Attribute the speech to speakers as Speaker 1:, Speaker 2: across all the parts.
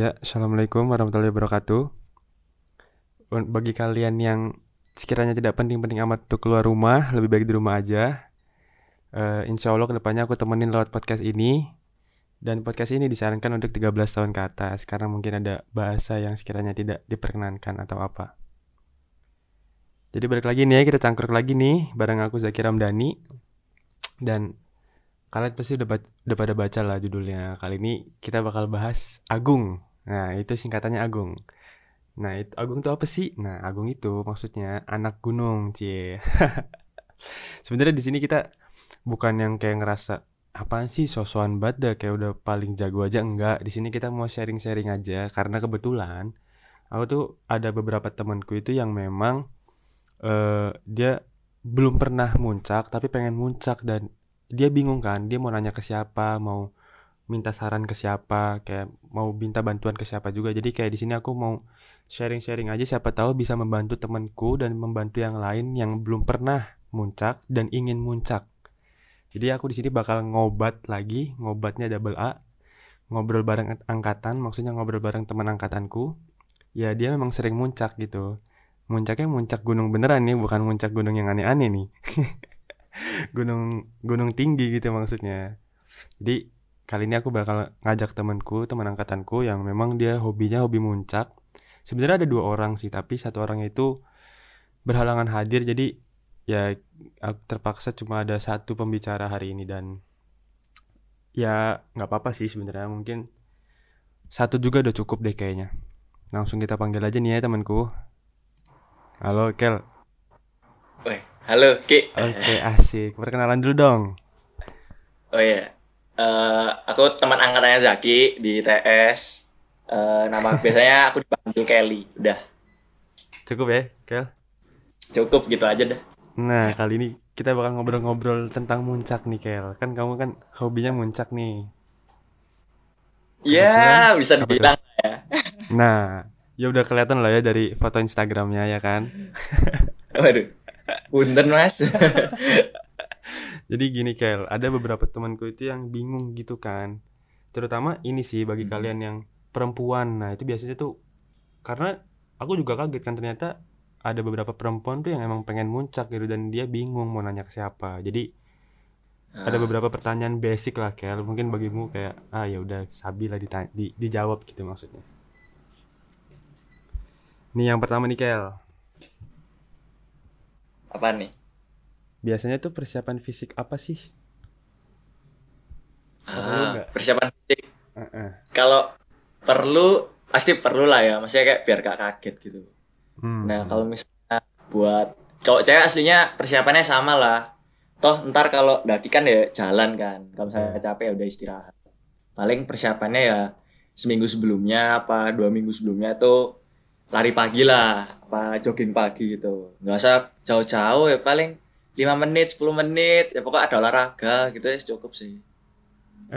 Speaker 1: Ya, Assalamualaikum warahmatullahi wabarakatuh. Bagi kalian yang sekiranya tidak penting-penting amat untuk keluar rumah, lebih baik di rumah aja. Eh, insya Allah ke depannya aku temenin lewat podcast ini. Dan podcast ini disarankan untuk 13 tahun ke atas, karena mungkin ada bahasa yang sekiranya tidak diperkenankan atau apa. Jadi balik lagi nih ya, kita cangkruk lagi nih, bareng aku Zaki Ramdhani. Dan kalian pasti udah, udah pada baca lah judulnya. Kali ini kita bakal bahas Agung. Nah, itu singkatannya Agung. Nah, itu Agung itu apa sih? Nah, Agung itu maksudnya anak gunung, cie. Sebenarnya di sini kita bukan yang kayak ngerasa apaan sih sosokan dah kayak udah paling jago aja enggak. Di sini kita mau sharing-sharing aja karena kebetulan aku tuh ada beberapa temanku itu yang memang eh dia belum pernah muncak tapi pengen muncak dan dia bingung kan dia mau nanya ke siapa mau minta saran ke siapa kayak mau minta bantuan ke siapa juga. Jadi kayak di sini aku mau sharing-sharing aja siapa tahu bisa membantu temanku dan membantu yang lain yang belum pernah muncak dan ingin muncak. Jadi aku di sini bakal ngobat lagi ngobatnya double A ngobrol bareng angkatan maksudnya ngobrol bareng teman angkatanku. Ya dia memang sering muncak gitu. Muncaknya muncak gunung beneran nih bukan muncak gunung yang aneh-aneh nih. Gunung gunung tinggi gitu maksudnya. Jadi kali ini aku bakal ngajak temanku teman angkatanku yang memang dia hobinya hobi muncak. Sebenarnya ada dua orang sih tapi satu orang itu berhalangan hadir jadi ya aku terpaksa cuma ada satu pembicara hari ini dan ya nggak apa-apa sih sebenarnya mungkin satu juga udah cukup deh kayaknya. Langsung kita panggil aja nih ya temanku. Halo Kel.
Speaker 2: Weh, halo Ki.
Speaker 1: oke asik. Perkenalan dulu dong.
Speaker 2: Oh iya, Eh, aku teman angkatannya Zaki di ITS. Eh, nama biasanya aku dipanggil Kelly. Udah,
Speaker 1: cukup ya Kel
Speaker 2: cukup gitu aja dah.
Speaker 1: Nah, kali ini kita bakal ngobrol-ngobrol tentang muncak nih, Kel. Kan kamu kan hobinya muncak nih.
Speaker 2: Ya, bisa
Speaker 1: apa tuh?
Speaker 2: dibilang ya.
Speaker 1: Nah, ya udah kelihatan lah ya dari foto Instagramnya ya kan.
Speaker 2: Waduh, punten mas.
Speaker 1: Jadi gini, Kel, ada beberapa temanku itu yang bingung gitu kan. Terutama ini sih bagi
Speaker 2: Hmm.
Speaker 1: kalian yang perempuan. Nah, itu biasanya tuh karena aku juga kaget kan ternyata ada beberapa perempuan tuh yang emang pengen muncak gitu dan dia bingung mau nanya ke siapa. Jadi ada beberapa pertanyaan basic lah Kel mungkin bagimu kayak ah ya udah sabi lah ditanya, di, dijawab gitu maksudnya nih yang pertama nih Kel
Speaker 2: Apa nih?
Speaker 1: Biasanya tuh persiapan fisik apa sih
Speaker 2: Ah, persiapan fisik.
Speaker 1: Heeh.
Speaker 2: Kalau perlu, pasti perlu lah ya. Maksudnya kayak biar gak kaget gitu.
Speaker 1: Hmm.
Speaker 2: Nah, kalau misalnya buat cowok cewek aslinya persiapannya sama lah. Toh ntar kalau daki kan ya jalan kan. Kalau misalnya capek ya udah istirahat. Paling persiapannya ya seminggu sebelumnya apa dua minggu sebelumnya tuh lari pagi lah, apa jogging pagi gitu. Nggak usah jauh-jauh ya paling 5 menit, 10 menit. Ya pokoknya ada olahraga gitu ya cukup sih.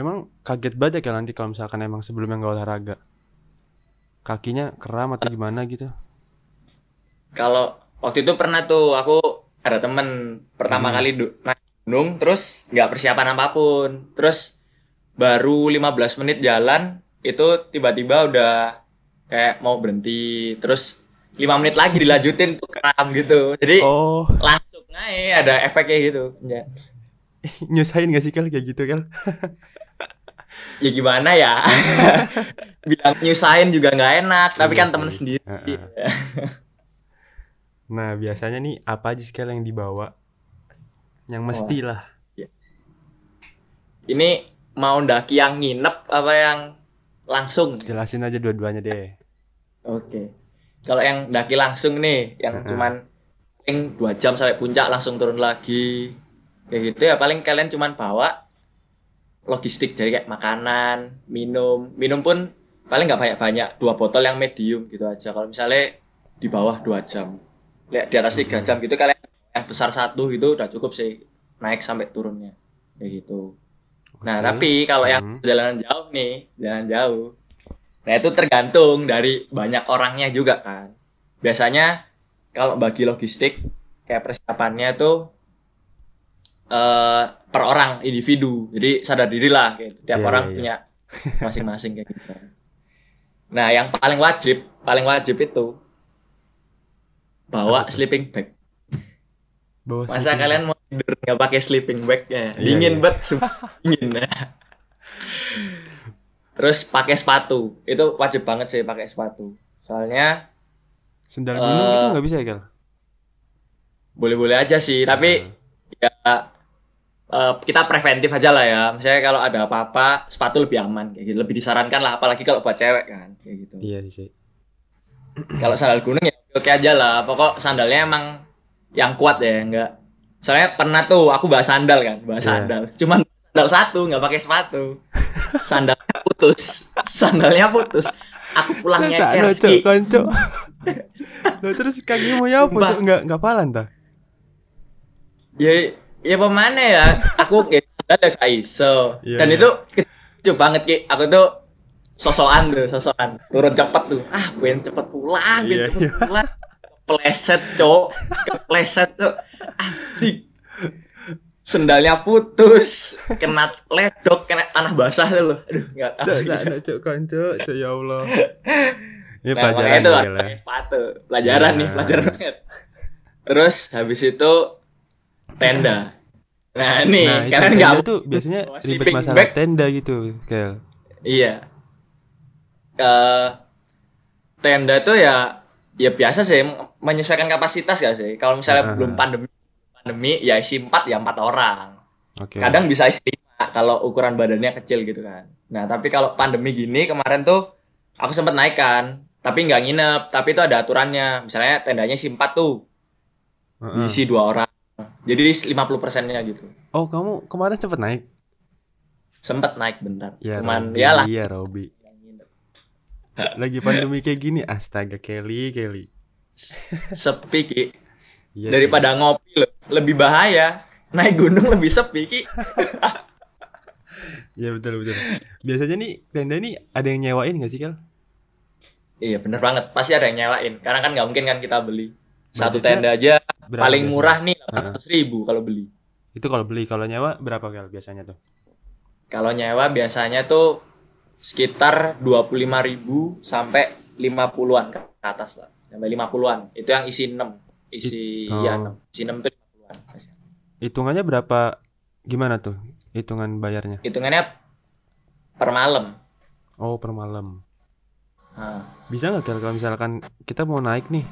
Speaker 1: emang kaget banget ya nanti kalau misalkan emang sebelumnya nggak olahraga kakinya kram atau gimana gitu
Speaker 2: Kalau waktu itu pernah tuh aku ada temen pertama
Speaker 1: Hmm.
Speaker 2: kali naik gunung terus nggak persiapan apa pun. Terus baru 15 menit jalan itu tiba-tiba udah kayak mau berhenti. Terus 5 menit lagi dilanjutin tuh kram gitu. Jadi
Speaker 1: oh
Speaker 2: langsung naik ada efeknya gitu. Ya,
Speaker 1: nyusahin gak sih Kel kayak gitu Kel
Speaker 2: ya gimana ya? Bilang nyusahin juga nggak enak, tapi
Speaker 1: Iya
Speaker 2: kan temen sendiri.
Speaker 1: Heeh. nah biasanya nih apa aja sih Kel yang dibawa yang mesti lah
Speaker 2: Ini mau ndaki yang nginep apa yang langsung?
Speaker 1: jelasin aja dua-duanya deh
Speaker 2: Oke. Kalau yang daki langsung nih, yang
Speaker 1: Heeh.
Speaker 2: cuman paling dua jam sampai puncak langsung turun lagi, kayak gitu ya paling kalian cuman bawa logistik jadi kayak makanan, minum, minum pun paling nggak banyak banyak dua botol yang medium gitu aja. Kalau misalnya di bawah dua jam, lihat di atas tiga jam gitu kalian yang besar satu gitu udah cukup sih naik sampai turunnya kayak gitu. Nah,
Speaker 1: Oke.
Speaker 2: tapi kalau yang perjalanan jauh nih, jalan jauh. Nah, itu tergantung dari banyak orangnya juga kan. Biasanya kalau bagi logistik kayak persiapannya tuh eh per orang individu. Jadi sadar diri lah kayak tiap
Speaker 1: Iya,
Speaker 2: orang
Speaker 1: iya, iya.
Speaker 2: punya masing-masing kayak gitu. Nah, yang paling wajib, paling wajib itu bawa sleeping bag.
Speaker 1: Bawa
Speaker 2: Masa
Speaker 1: sleeping
Speaker 2: kalian mau tidur nggak pakai sleeping bag ya?
Speaker 1: Iya,
Speaker 2: Dingin
Speaker 1: iya.
Speaker 2: banget, dingin. Terus pakai sepatu. Itu wajib banget sih pakai sepatu. Soalnya
Speaker 1: Sendal gunung itu
Speaker 2: Eh,
Speaker 1: nggak bisa ya, Kel?
Speaker 2: boleh-boleh aja sih, tapi
Speaker 1: Nah,
Speaker 2: ya eh, kita preventif aja lah ya. Misalnya kalau ada apa-apa, sepatu lebih aman kayak gitu. Lebih disarankan lah apalagi kalau buat cewek kan kayak gitu.
Speaker 1: iya sih.
Speaker 2: Kalau sandal gunung ya oke aja lah. Pokok sandalnya emang yang kuat ya, enggak. Soalnya pernah tuh aku bawa sandal kan, bawa
Speaker 1: Iya.
Speaker 2: sandal. Cuman sandal satu, nggak pakai sepatu. Sandalnya putus. Sandalnya putus. Aku pulang
Speaker 1: Cak,
Speaker 2: nyeker
Speaker 1: no, cok, konco. Loh, terus kakimu ya apa? Nggak nggak palan ta?
Speaker 2: Ya ya pemana ya? Aku kayak ya gak iso.
Speaker 1: Iya,
Speaker 2: Dan
Speaker 1: iya.
Speaker 2: itu kecil banget Ki. Aku tuh sosokan tuh, sosokan. Turun cepet tuh. Ah, pengen cepet pulang,
Speaker 1: Iya,
Speaker 2: cepet
Speaker 1: iya.
Speaker 2: pulang. Kepleset, cok. Kepleset tuh. Anjing. Sendalnya putus, kena ledok, kena tanah basah tuh loh. Aduh, enggak tahu.
Speaker 1: Cok, cak, no, cok, konco, cok ya Allah. Ini
Speaker 2: Nah,
Speaker 1: pelajaran
Speaker 2: itu
Speaker 1: ya, ya.
Speaker 2: pakai sepatu. Pelajaran
Speaker 1: Iya.
Speaker 2: nih, pelajaran banget. Terus habis itu tenda. Nah, nih,
Speaker 1: Nah, itu
Speaker 2: kalian nggak
Speaker 1: tuh biasanya ribet masalah
Speaker 2: bag.
Speaker 1: tenda gitu, Kel.
Speaker 2: Iya. Eh tenda tuh ya ya biasa sih menyesuaikan kapasitas gak sih? Kalau misalnya
Speaker 1: Heeh.
Speaker 2: belum pandemi pandemi ya isi 4 ya 4 orang.
Speaker 1: Oke.
Speaker 2: Kadang bisa isi 5 kalau ukuran badannya kecil gitu kan. Nah, tapi kalau pandemi gini kemarin tuh aku sempat naikkan, tapi nggak nginep, tapi itu ada aturannya. Misalnya tendanya isi 4 tuh,
Speaker 1: Heeh.
Speaker 2: diisi dua orang. Jadi 50 persennya gitu.
Speaker 1: Oh, kamu kemarin cepet naik?
Speaker 2: Sempet naik bentar.
Speaker 1: Ya,
Speaker 2: Cuman
Speaker 1: Robi,
Speaker 2: ya lah.
Speaker 1: Iya, Robi. Lagi pandemi kayak gini, astaga Kelly, Kelly.
Speaker 2: Sepi Ki.
Speaker 1: Iya
Speaker 2: Daripada ngopi loh. Lebih bahaya. Naik gunung lebih sepi Ki.
Speaker 1: Iya betul betul. Biasanya nih tenda nih ada yang nyewain gak sih, Kel?
Speaker 2: Iya bener banget. Pasti ada yang nyewain. Karena kan nggak mungkin kan kita beli. Satu
Speaker 1: Budgetnya
Speaker 2: tenda aja paling
Speaker 1: biasanya?
Speaker 2: murah nih 800 ribu kalau beli.
Speaker 1: Itu kalau beli, kalau nyewa berapa Kel biasanya tuh?
Speaker 2: Kalau nyewa biasanya tuh sekitar 25.000 sampai 50-an ke atas lah. Sampai 50-an. Itu yang isi 6. Isi ya
Speaker 1: oh.
Speaker 2: 6. Isi 6 tuh 50-an.
Speaker 1: Hitungannya berapa? Gimana tuh? Hitungan bayarnya?
Speaker 2: Hitungannya per malam.
Speaker 1: Oh, per malam.
Speaker 2: Nah,
Speaker 1: Bisa nggak kalau misalkan kita mau naik nih,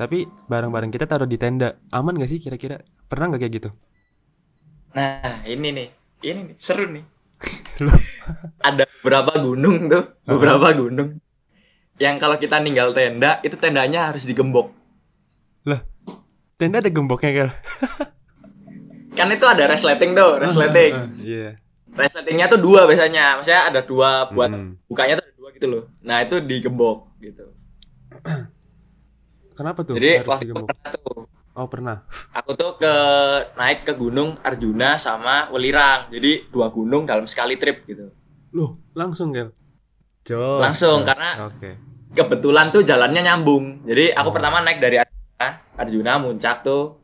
Speaker 1: tapi barang-barang kita taruh di tenda, aman gak sih kira-kira? Pernah nggak kayak gitu?
Speaker 2: Nah, ini nih. Ini nih, seru nih. Ada beberapa gunung tuh, beberapa gunung. Yang kalau kita ninggal tenda, itu tendanya harus digembok.
Speaker 1: Lah, tenda ada gemboknya Kel?
Speaker 2: Kan itu ada resleting tuh, resleting.
Speaker 1: Ah, Iya.
Speaker 2: Resletingnya tuh dua biasanya. Maksudnya ada dua buat
Speaker 1: Mm.
Speaker 2: bukanya tuh ada dua gitu loh. Nah, itu digembok gitu.
Speaker 1: Kenapa tuh
Speaker 2: Jadi
Speaker 1: harus
Speaker 2: waktu
Speaker 1: digembok?
Speaker 2: pernah tuh,
Speaker 1: Oh, pernah.
Speaker 2: aku tuh ke naik ke Gunung Arjuna sama Welirang. Jadi dua gunung dalam sekali trip gitu.
Speaker 1: Loh, langsung Kel? Jos,
Speaker 2: Langsung, karena-
Speaker 1: Oke.
Speaker 2: Kebetulan tuh jalannya nyambung. Jadi aku
Speaker 1: Oh.
Speaker 2: pertama naik dari Arjuna, muncak tuh.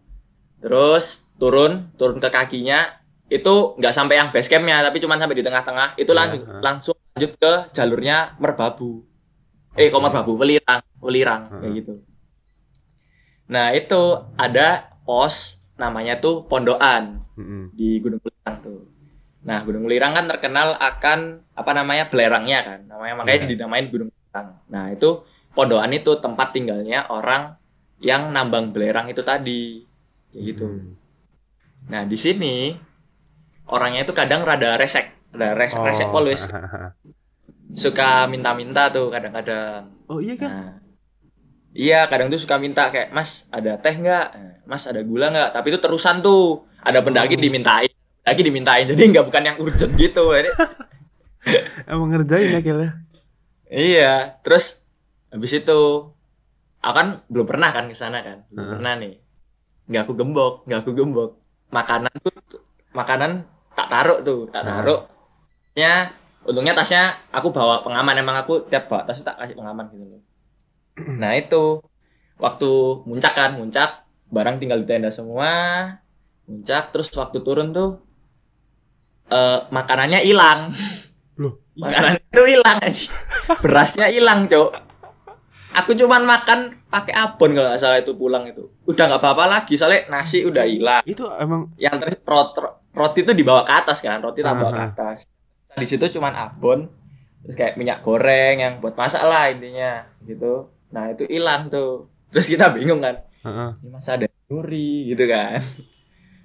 Speaker 2: Terus turun, turun ke kakinya. Itu nggak sampai yang base campnya, tapi cuma sampai di tengah-tengah. Itu
Speaker 1: Iya,
Speaker 2: lanjut,
Speaker 1: ha.
Speaker 2: langsung lanjut ke jalurnya Merbabu. Eh, kok. Merbabu? Welirang, Welirang
Speaker 1: Ha.
Speaker 2: kayak gitu. Nah, itu ada pos namanya tuh Pondokan
Speaker 1: Mm-mm.
Speaker 2: di Gunung Welirang tuh. Nah, Gunung Welirang kan terkenal akan apa namanya belerangnya kan, namanya makanya
Speaker 1: Iya.
Speaker 2: dinamain Gunung Welirang. Nah, itu Pondokan itu tempat tinggalnya orang yang nambang belerang itu tadi, kayak gitu.
Speaker 1: Hmm.
Speaker 2: Nah, di sini orangnya itu kadang rada resek, rada res
Speaker 1: Oh.
Speaker 2: resek polus, suka minta-minta tuh kadang-kadang.
Speaker 1: Oh iya kan?
Speaker 2: Nah, iya kadang tuh suka minta kayak Mas ada teh nggak, Mas ada gula nggak? Tapi itu terusan tuh ada pendaki
Speaker 1: Oh.
Speaker 2: dimintain, lagi dimintain. Jadi nggak bukan yang urgent gitu. Jadi,
Speaker 1: Emang ngerjain ya Kel ya?
Speaker 2: iya, terus habis itu aku kan belum pernah kan ke sana kan, belum pernah nih. Nggak aku gembok, nggak aku gembok. Makanan tuh, makanan tak taruh tuh, tak taruh. Tasnya, untungnya tasnya aku bawa pengaman emang aku tiap bawa tas tak kasih pengaman gitu loh. Nah itu waktu muncak kan, muncak barang tinggal di tenda semua, muncak terus waktu turun tuh eh makanannya hilang.
Speaker 1: Loh,
Speaker 2: Makanan itu hilang aja. Berasnya hilang, Cok. Aku cuman makan pakai abon kalau nggak salah itu pulang itu. Udah nggak apa-apa lagi, soalnya nasi udah hilang.
Speaker 1: Itu emang
Speaker 2: Yang ter roti, roti itu dibawa ke atas kan, roti tak bawa ke atas. Di situ cuman abon, terus kayak minyak goreng yang buat masak lah intinya, gitu. Nah itu hilang tuh. Terus kita bingung kan,
Speaker 1: heeh.
Speaker 2: ini masa ada duri gitu kan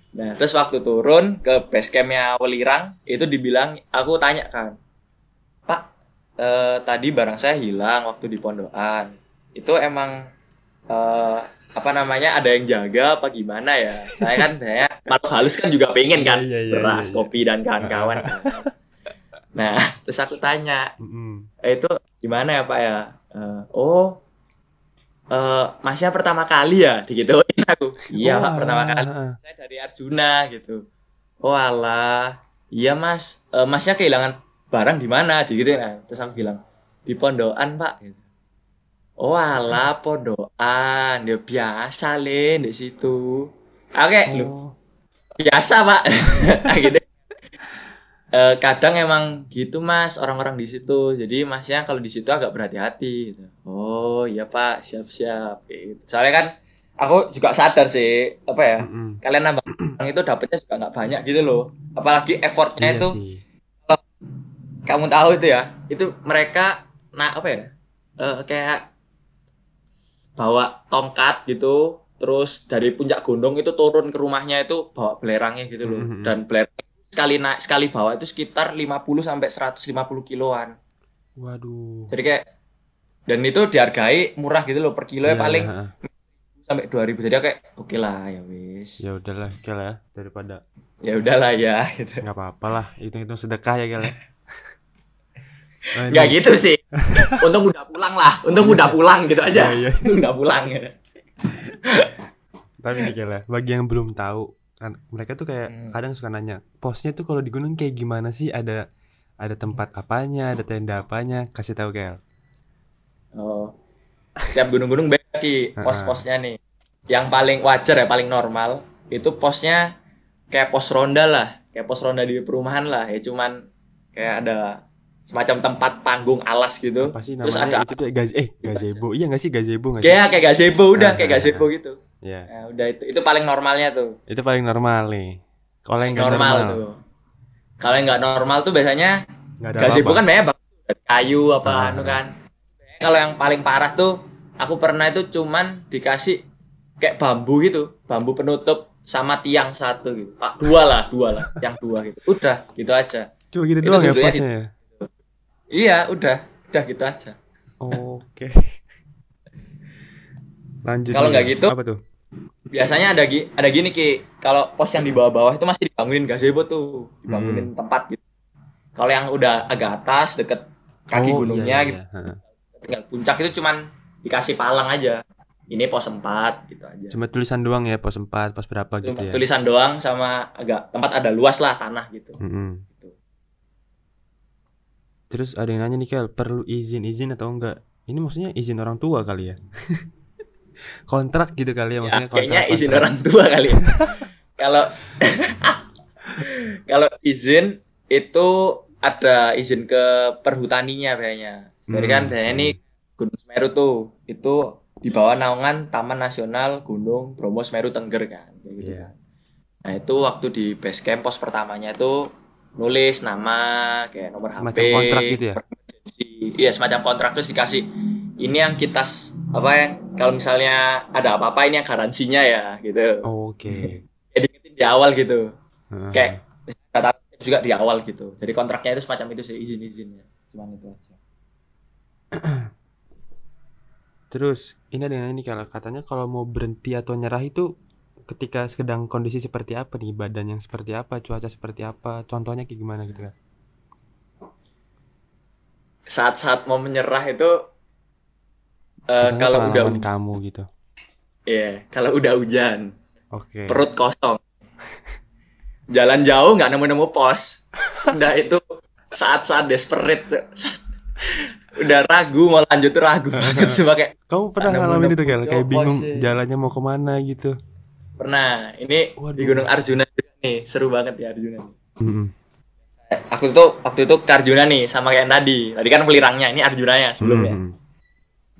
Speaker 2: nah terus waktu turun ke base campnya Welirang itu dibilang aku tanya kan eh, tadi barang saya hilang waktu di pondokan. Itu emang eh, apa namanya ada yang jaga apa gimana ya? Saya kan saya makhluk halus kan juga pengen kan?
Speaker 1: Iya, iya, iya,
Speaker 2: beras
Speaker 1: iya.
Speaker 2: kopi dan kawan-kawan kan. nah terus aku tanya
Speaker 1: Mm-mm.
Speaker 2: eh, itu gimana ya pak ya? Eh, oh eh masnya pertama kali ya? Digituin aku. Iya pak
Speaker 1: Wah,
Speaker 2: pertama kali.
Speaker 1: Heeh.
Speaker 2: saya dari Arjuna gitu. Oh alah. Iya mas. Eh, masnya kehilangan barang di mana? Gitu kan. Terus aku bilang di pondokan pak. Gitu. Oh alah pondokan. Ya biasa le di situ. Oke lu
Speaker 1: Oh.
Speaker 2: biasa pak. Nah, gitu. Eh, kadang emang gitu mas orang-orang di situ. Jadi masnya kalau di situ agak berhati-hati gitu. oh iya pak siap-siap. Gitu. soalnya kan aku juga sadar sih apa ya
Speaker 1: Mm-mm.
Speaker 2: kalian nambah orang itu dapetnya juga nggak banyak gitu loh. Apalagi effortnya
Speaker 1: Iya
Speaker 2: itu
Speaker 1: sih.
Speaker 2: Kamu tahu itu ya itu mereka nah apa ya eh, kayak bawa tongkat gitu terus dari puncak gunung itu turun ke rumahnya itu bawa belerangnya gitu loh.
Speaker 1: Mhm.
Speaker 2: dan belerang sekali naik sekali bawa itu sekitar 50 sampai 150 kiloan.
Speaker 1: Waduh.
Speaker 2: jadi kayak dan itu dihargai murah gitu loh per kilo ya
Speaker 1: Iya,
Speaker 2: paling
Speaker 1: iya,
Speaker 2: sampai 2000 jadi kayak oke lah ya wis.
Speaker 1: Ya udahlah, Kel ya, daripada
Speaker 2: ya udahlah ya gitu.
Speaker 1: Nggak apa-apa lah, hitung-hitung sedekah ya ini-
Speaker 2: nggak gitu sih untung udah pulang lah untung udah pulang gitu aja
Speaker 1: Iya, iya.
Speaker 2: untung udah pulang ya
Speaker 1: Tapi nih ya, bagi yang belum tahu, kan mereka tuh kayak
Speaker 2: Hmm.
Speaker 1: kadang suka nanya, posnya tuh kalau di gunung kayak gimana sih? Ada ada tempat apanya, ada tenda apanya? Kasih tahu Kel.
Speaker 2: Oh. Tiap gunung-gunung beda ki pos-posnya nih. Yang paling wajar ya, paling normal itu posnya kayak pos ronda lah, kayak pos ronda di perumahan lah. Ya cuman kayak ada semacam tempat panggung alas gitu.
Speaker 1: Apa sih
Speaker 2: Terus ada
Speaker 1: Itu tuh gaz eh gazebo. Iya nggak sih gazebo nggak sih?
Speaker 2: kayak kayak gazebo udah
Speaker 1: Ah,
Speaker 2: kayak
Speaker 1: ah,
Speaker 2: gazebo gitu.
Speaker 1: Iya.
Speaker 2: Nah, udah itu itu paling normalnya tuh.
Speaker 1: Itu paling normal nih. Kalau yang
Speaker 2: Normal,
Speaker 1: normal,
Speaker 2: tuh. Kalau yang nggak normal tuh biasanya gazebo
Speaker 1: apa-apa.
Speaker 2: kan banyak kayu apa
Speaker 1: Ah.
Speaker 2: anu kan. Kalau yang paling parah tuh aku pernah itu cuman dikasih kayak bambu gitu, bambu penutup sama tiang satu gitu. Pak, dua lah, dua lah, yang dua gitu. Udah, gitu aja.
Speaker 1: Cuma gitu
Speaker 2: Itu
Speaker 1: doang ya
Speaker 2: di-
Speaker 1: posnya. ya?
Speaker 2: Iya, udah, udah gitu aja.
Speaker 1: Oke. Lanjut.
Speaker 2: Kalau nggak gitu-
Speaker 1: apa tuh?
Speaker 2: Biasanya ada gi- ada gini Ki, kalau pos yang di bawah-bawah itu masih dibangunin gazebo tuh, dibangunin tempat gitu. Kalau yang udah agak atas deket kaki
Speaker 1: Oh,
Speaker 2: gunungnya
Speaker 1: iya, iya,
Speaker 2: gitu,
Speaker 1: iya. Heeh.
Speaker 2: tinggal puncak itu cuman dikasih palang aja. Ini pos 4 gitu aja.
Speaker 1: Cuma tulisan doang ya pos 4, pos berapa gitu
Speaker 2: Cuma
Speaker 1: ya.
Speaker 2: tulisan doang sama agak tempat ada luas lah tanah gitu.
Speaker 1: Mm-mm.
Speaker 2: Gitu.
Speaker 1: Terus ada yang nanya nih Kel, perlu izin-izin atau enggak? Ini maksudnya izin orang tua kali ya? kontrak gitu kali ya
Speaker 2: Ya,
Speaker 1: maksudnya
Speaker 2: kayaknya
Speaker 1: kontrak-
Speaker 2: izin
Speaker 1: kontrak.
Speaker 2: orang tua kali ya. Kalau kalau izin itu ada izin ke perhutaninya kayaknya. Jadi kan
Speaker 1: Hmm.
Speaker 2: biasanya ini Gunung Semeru tuh itu di bawah naungan Taman Nasional Gunung Bromo Semeru Tengger kan, kayak gitu
Speaker 1: Iya.
Speaker 2: kan. Nah, itu waktu di base camp pos pertamanya itu nulis nama kayak nomor
Speaker 1: Semacam
Speaker 2: HP,
Speaker 1: kontrak gitu ya?
Speaker 2: Iya, semacam kontrak terus dikasih ini yang kita apa yang kalau misalnya ada apa-apa ini yang garansinya ya gitu.
Speaker 1: Oke.
Speaker 2: Ya, diingetin di awal gitu.
Speaker 1: Heeh.
Speaker 2: Kayak data juga di awal gitu. Jadi kontraknya itu semacam itu sih izin-izinnya. Cuman itu aja.
Speaker 1: Terus ini ada yang nih kalau katanya kalau mau berhenti atau nyerah itu ketika sedang kondisi seperti apa nih badan yang seperti apa cuaca seperti apa contohnya kayak gimana gitu kan
Speaker 2: Saat-saat mau menyerah itu eh,
Speaker 1: Katanya
Speaker 2: kalau udah hujan,
Speaker 1: kamu gitu
Speaker 2: iya, kalau udah hujan,
Speaker 1: oke
Speaker 2: perut kosong. Jalan jauh nggak nemu-nemu pos. Udah itu saat-saat desperate. udah ragu mau lanjut tuh ragu banget sih pakai
Speaker 1: kamu pernah ngalamin itu kan kayak
Speaker 2: pos
Speaker 1: bingung jalannya mau ke mana gitu
Speaker 2: pernah ini
Speaker 1: Waduh.
Speaker 2: di Gunung Arjuna juga nih seru banget ya Arjuna.
Speaker 1: Mm-mm.
Speaker 2: aku tuh waktu itu ke Arjuna nih sama kayak tadi. Tadi kan pelirangnya, ini Arjunanya sebelumnya.
Speaker 1: Hmm.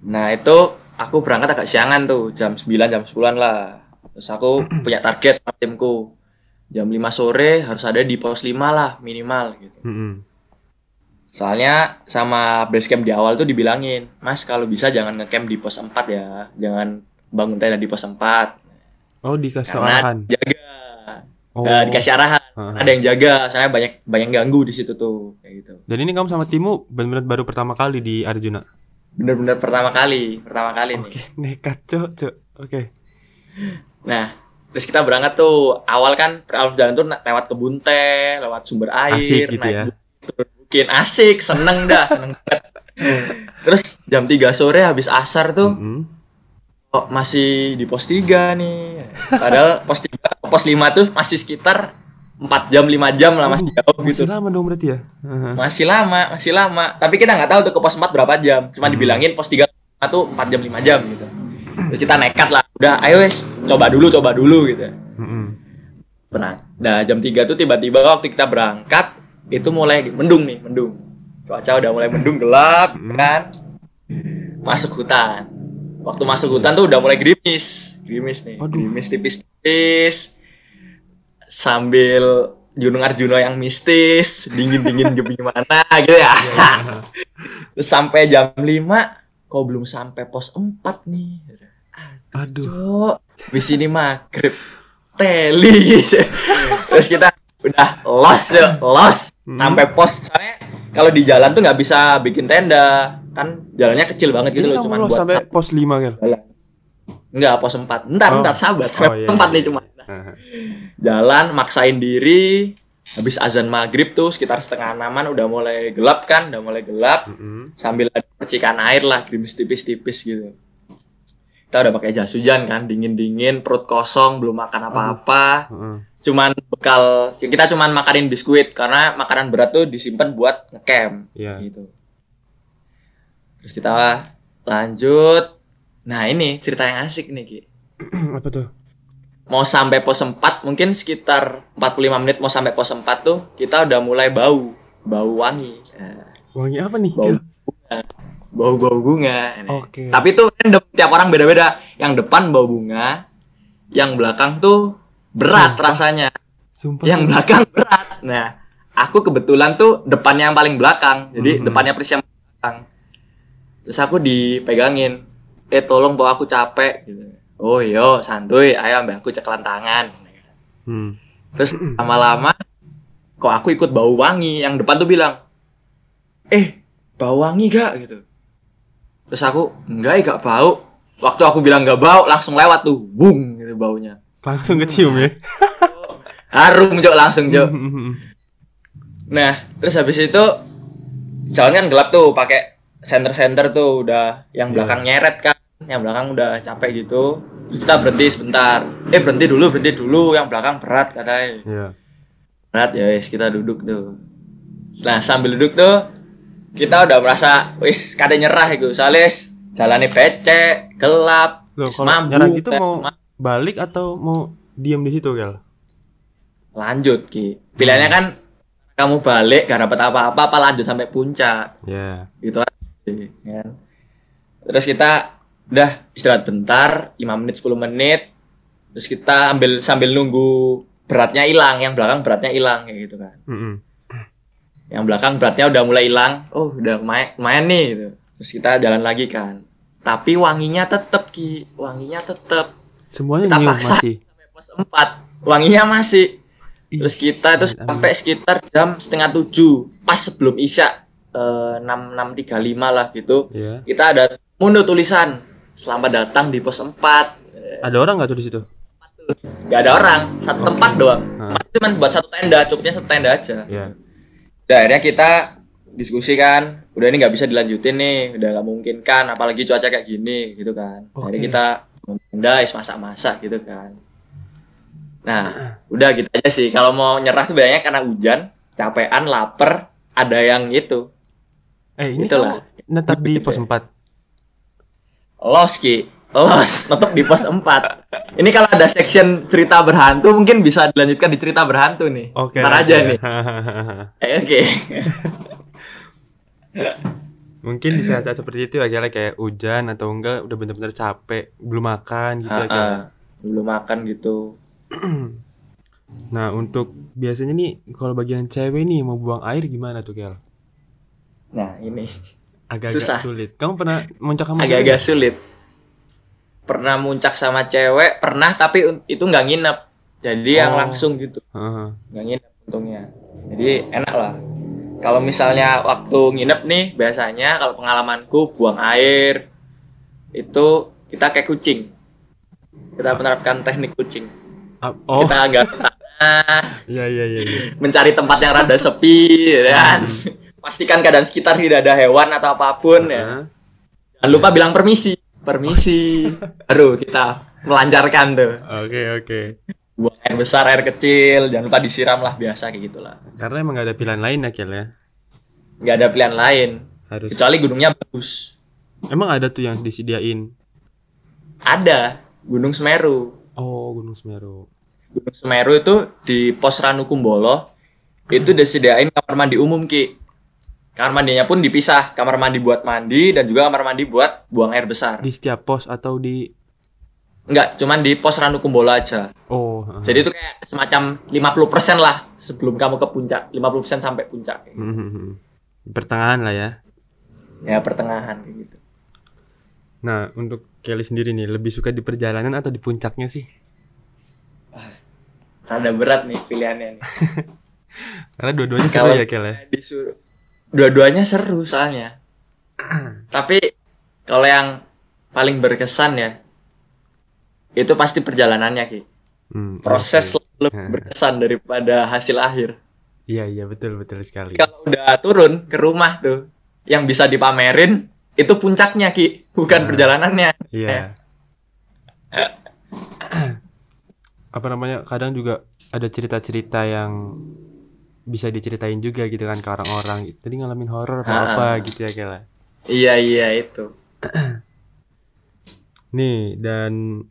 Speaker 2: Nah itu aku berangkat agak siangan tuh jam 9 jam 10-an lah. Terus aku punya target sama timku. Jam 5 sore harus ada di pos 5 lah minimal gitu.
Speaker 1: Hmm.
Speaker 2: Soalnya sama base camp di awal tuh dibilangin, Mas kalau bisa jangan ngecamp di pos 4 ya. Jangan bangun tenda di pos 4.
Speaker 1: Oh, dikasih
Speaker 2: Karena
Speaker 1: arahan.
Speaker 2: jaga.
Speaker 1: Oh.
Speaker 2: Nah, dikasih arahan.
Speaker 1: Heeh.
Speaker 2: Ada yang jaga, soalnya banyak banyak ganggu di situ tuh kayak gitu.
Speaker 1: Dan ini kamu sama Timu benar-benar baru pertama kali di Arjuna.
Speaker 2: Bener-bener pertama kali, pertama kali nih.
Speaker 1: Oke, nekat, Cok, Cok. Oke.
Speaker 2: Nah, terus kita berangkat tuh. Awal kan awal jalan tuh lewat kebun teh, lewat sumber air,
Speaker 1: Asik gitu ya.
Speaker 2: bukit, turun bukit. asik, seneng dah, seneng banget. Terus jam 3 sore habis asar tuh,
Speaker 1: Mm-mm.
Speaker 2: Kok masih di pos 3 nih. Padahal pos 3, pos 5 tuh masih sekitar 4 jam, 5 jam lah masih jauh gitu.
Speaker 1: Masih lama dong berarti ya. Heeh.
Speaker 2: Masih lama, masih lama. Tapi kita nggak tahu tuh ke pos 4 berapa jam. Cuma dibilangin pos 3 tuh 4 jam, 5 jam gitu. Terus kita nekat lah. Udah, ayo wes, coba dulu, coba dulu gitu.
Speaker 1: Mm-mm.
Speaker 2: Pernah. Nah, jam 3 tuh tiba-tiba waktu kita berangkat itu mulai mendung nih, mendung. Cuaca udah mulai mendung gelap kan. Masuk hutan. Waktu masuk hutan tuh udah mulai gerimis. Gerimis nih.
Speaker 1: Aduh.
Speaker 2: Gerimis tipis-tipis. Sambil Gunung Arjuna yang mistis, dingin-dingin gimana gitu ya. Terus sampai jam 5 kok belum sampai pos 4 nih.
Speaker 1: Aduh.
Speaker 2: Cok, di sini maghrib teli. Terus kita udah lost ya, lost sampai pos. Soalnya kalau di jalan tuh nggak bisa bikin tenda, kan jalannya kecil banget gitu
Speaker 1: Ini
Speaker 2: loh,
Speaker 1: lo
Speaker 2: buat
Speaker 1: sampai
Speaker 2: satu
Speaker 1: pos 5 kan?
Speaker 2: Enggak, pos 4. Ntar,
Speaker 1: Oh.
Speaker 2: ntar sabar.
Speaker 1: Oh, iya,
Speaker 2: pos 4
Speaker 1: iya.
Speaker 2: nih cuma. Jalan maksain diri. Habis azan maghrib tuh sekitar setengah enaman udah mulai gelap kan, udah mulai gelap
Speaker 1: Mm-mm.
Speaker 2: sambil ada percikan air lah gerimis tipis-tipis gitu kita udah pakai jas hujan kan dingin-dingin perut kosong belum makan apa-apa
Speaker 1: Heeh.
Speaker 2: Cuman bekal kita cuman makanin biskuit karena makanan berat tuh disimpan buat ngecamp
Speaker 1: Iya.
Speaker 2: gitu terus kita lanjut nah ini cerita yang asik nih Ki
Speaker 1: Apa tuh?
Speaker 2: mau sampai pos 4 mungkin sekitar 45 menit mau sampai pos 4 tuh kita udah mulai bau bau wangi Nah,
Speaker 1: Wangi apa nih?
Speaker 2: bau bunga bau bau bunga
Speaker 1: Oke.
Speaker 2: tapi itu random tiap orang beda-beda yang depan bau bunga yang belakang tuh berat
Speaker 1: Sumpah.
Speaker 2: rasanya
Speaker 1: Sumpah.
Speaker 2: yang belakang berat nah aku kebetulan tuh depannya yang paling belakang jadi
Speaker 1: Mhm.
Speaker 2: depannya persis yang belakang terus aku dipegangin eh tolong bawa aku capek gitu oh yo santuy ayo ambil aku ceklan tangan
Speaker 1: Hmm.
Speaker 2: Terus lama-lama kok aku ikut bau wangi yang depan tuh bilang, "Eh, bau wangi gak?" gitu. Terus aku, "Enggak, eh, gak bau." Waktu aku bilang gak bau, langsung lewat tuh, bung gitu baunya.
Speaker 1: Langsung kecium ya.
Speaker 2: Harum, Cok, langsung.
Speaker 1: Mm-mm.
Speaker 2: Nah, terus habis itu jalan kan gelap tuh, pakai center-center tuh udah yang
Speaker 1: Iya.
Speaker 2: belakang nyeret kan, yang belakang udah capek gitu. Terus kita berhenti sebentar. Eh, berhenti dulu, berhenti dulu, yang belakang berat katanya.
Speaker 1: Iya.
Speaker 2: berat ya wis kita duduk tuh nah sambil duduk tuh kita udah merasa wis kata nyerah itu soalnya wis jalannya becek gelap
Speaker 1: Loh,
Speaker 2: wis
Speaker 1: kalau
Speaker 2: mambu
Speaker 1: nyerah gitu
Speaker 2: eh,
Speaker 1: mau
Speaker 2: ma-
Speaker 1: balik atau mau diam di situ, Gal?
Speaker 2: lanjut ki. Pilihannya kan kamu balik gak dapat apa-apa apa lanjut sampai puncak.
Speaker 1: Ya.
Speaker 2: gitu aja kan. Terus kita udah istirahat bentar 5 menit 10 menit. Terus kita ambil sambil nunggu beratnya hilang yang belakang beratnya hilang kayak gitu kan.
Speaker 1: Mm-mm.
Speaker 2: yang belakang beratnya udah mulai hilang. Oh udah lumayan, lumayan nih gitu. terus kita jalan lagi kan. Tapi wanginya tetep ki. Wanginya tetep
Speaker 1: Semuanya
Speaker 2: Kita
Speaker 1: nyium
Speaker 2: paksa.
Speaker 1: masih.
Speaker 2: sampai pos 4 wanginya masih
Speaker 1: Ih,
Speaker 2: terus kita
Speaker 1: amit-amit.
Speaker 2: sampai sekitar jam setengah tujuh pas sebelum isya eh, enam enam tiga lima lah gitu
Speaker 1: Ya.
Speaker 2: kita ada mundur tulisan selamat datang di pos 4
Speaker 1: Ada orang nggak tuh di situ?
Speaker 2: nggak ada orang satu tempat doang
Speaker 1: Nah.
Speaker 2: cuma buat satu tenda cukupnya satu tenda aja
Speaker 1: Ya.
Speaker 2: Udah akhirnya kita diskusi kan, udah ini nggak bisa dilanjutin nih, udah nggak mungkin kan, apalagi cuaca kayak gini gitu kan. Akhirnya
Speaker 1: Oke.
Speaker 2: kita is masak-masak gitu kan. Nah, udah gitu aja sih. Kalau mau nyerah tuh banyak karena hujan, capean, lapar, ada yang itu
Speaker 1: Eh, ini
Speaker 2: Itulah.
Speaker 1: netap di pos 4.
Speaker 2: los ki. Los, tetap di pos 4. Ini kalau ada section cerita berhantu mungkin bisa dilanjutkan di cerita berhantu nih.
Speaker 1: Oke.
Speaker 2: Ntar aja
Speaker 1: oke.
Speaker 2: nih. Eh, Oke.
Speaker 1: Mungkin di saat-saat seperti itu akhirnya kayak hujan atau enggak udah bener-bener capek, belum makan gitu
Speaker 2: ah. Belum makan gitu.
Speaker 1: Nah, untuk biasanya nih kalau bagian cewek nih mau buang air gimana tuh, Kel?
Speaker 2: Nah, ini
Speaker 1: Agak-agak sulit. Kamu pernah muncak sama cewek?
Speaker 2: agak-agak sulit. Pernah muncak sama cewek, pernah tapi itu nggak nginep. Jadi yang
Speaker 1: Oh.
Speaker 2: langsung gitu, nggak nginep untungnya. Jadi enak lah. Kalau misalnya waktu nginep nih, biasanya kalau pengalamanku buang air itu kita kayak kucing. Kita menerapkan teknik kucing.
Speaker 1: Ah, Oh,
Speaker 2: Kita agak tanah,
Speaker 1: iya iya iya. iya.
Speaker 2: mencari tempat yang rada sepi, ya kan? Pastikan keadaan sekitar tidak ada hewan atau apa pun ya.
Speaker 1: Heeh.
Speaker 2: Jangan lupa bilang permisi. Permisi. Baru kita melancarkan tuh.
Speaker 1: Oke oke.
Speaker 2: Buang air besar, air kecil. Jangan lupa disiram lah biasa kayak gitulah.
Speaker 1: Karena emang gak ada pilihan lain ya, Kel ya.
Speaker 2: Nggak ada pilihan lain.
Speaker 1: Harus.
Speaker 2: Kecuali gunungnya bagus.
Speaker 1: Emang ada tuh yang disediain.
Speaker 2: Ada. Gunung Semeru.
Speaker 1: Oh, Gunung Semeru.
Speaker 2: Gunung Semeru itu di pos Ranukumbolo. Itu disediain kamar mandi umum, Ki. Kamar mandinya pun dipisah. Kamar mandi buat mandi dan juga kamar mandi buat buang air besar.
Speaker 1: Di setiap pos atau di
Speaker 2: Enggak, cuman di pos Ranukumbolo aja.
Speaker 1: Oh, heeh.
Speaker 2: Jadi itu kayak semacam 50% lah sebelum kamu ke puncak. 50% sampai puncak.
Speaker 1: Mhm. Di pertengahan lah ya.
Speaker 2: Ya pertengahan kayak gitu.
Speaker 1: Nah, untuk Kelly sendiri nih, lebih suka di perjalanan atau di puncaknya sih?
Speaker 2: Rada berat nih pilihannya nih.
Speaker 1: Karena dua-duanya seru ya, Kel ya.
Speaker 2: Disuruh. Dua-duanya seru soalnya. Tapi kalau yang paling berkesan ya itu pasti perjalanannya Ki.
Speaker 1: Hmm,
Speaker 2: Proses
Speaker 1: oke.
Speaker 2: lebih berkesan daripada hasil akhir.
Speaker 1: Iya, iya, betul betul sekali.
Speaker 2: Kalau udah turun ke rumah tuh yang bisa dipamerin itu puncaknya Ki, bukan perjalanannya.
Speaker 1: Iya. Apa namanya? Kadang juga ada cerita-cerita yang bisa diceritain juga gitu kan ke orang-orang. Tadi ngalamin horor apa apa gitu ya, Kel. ya.
Speaker 2: Iya iya itu.
Speaker 1: Nih, dan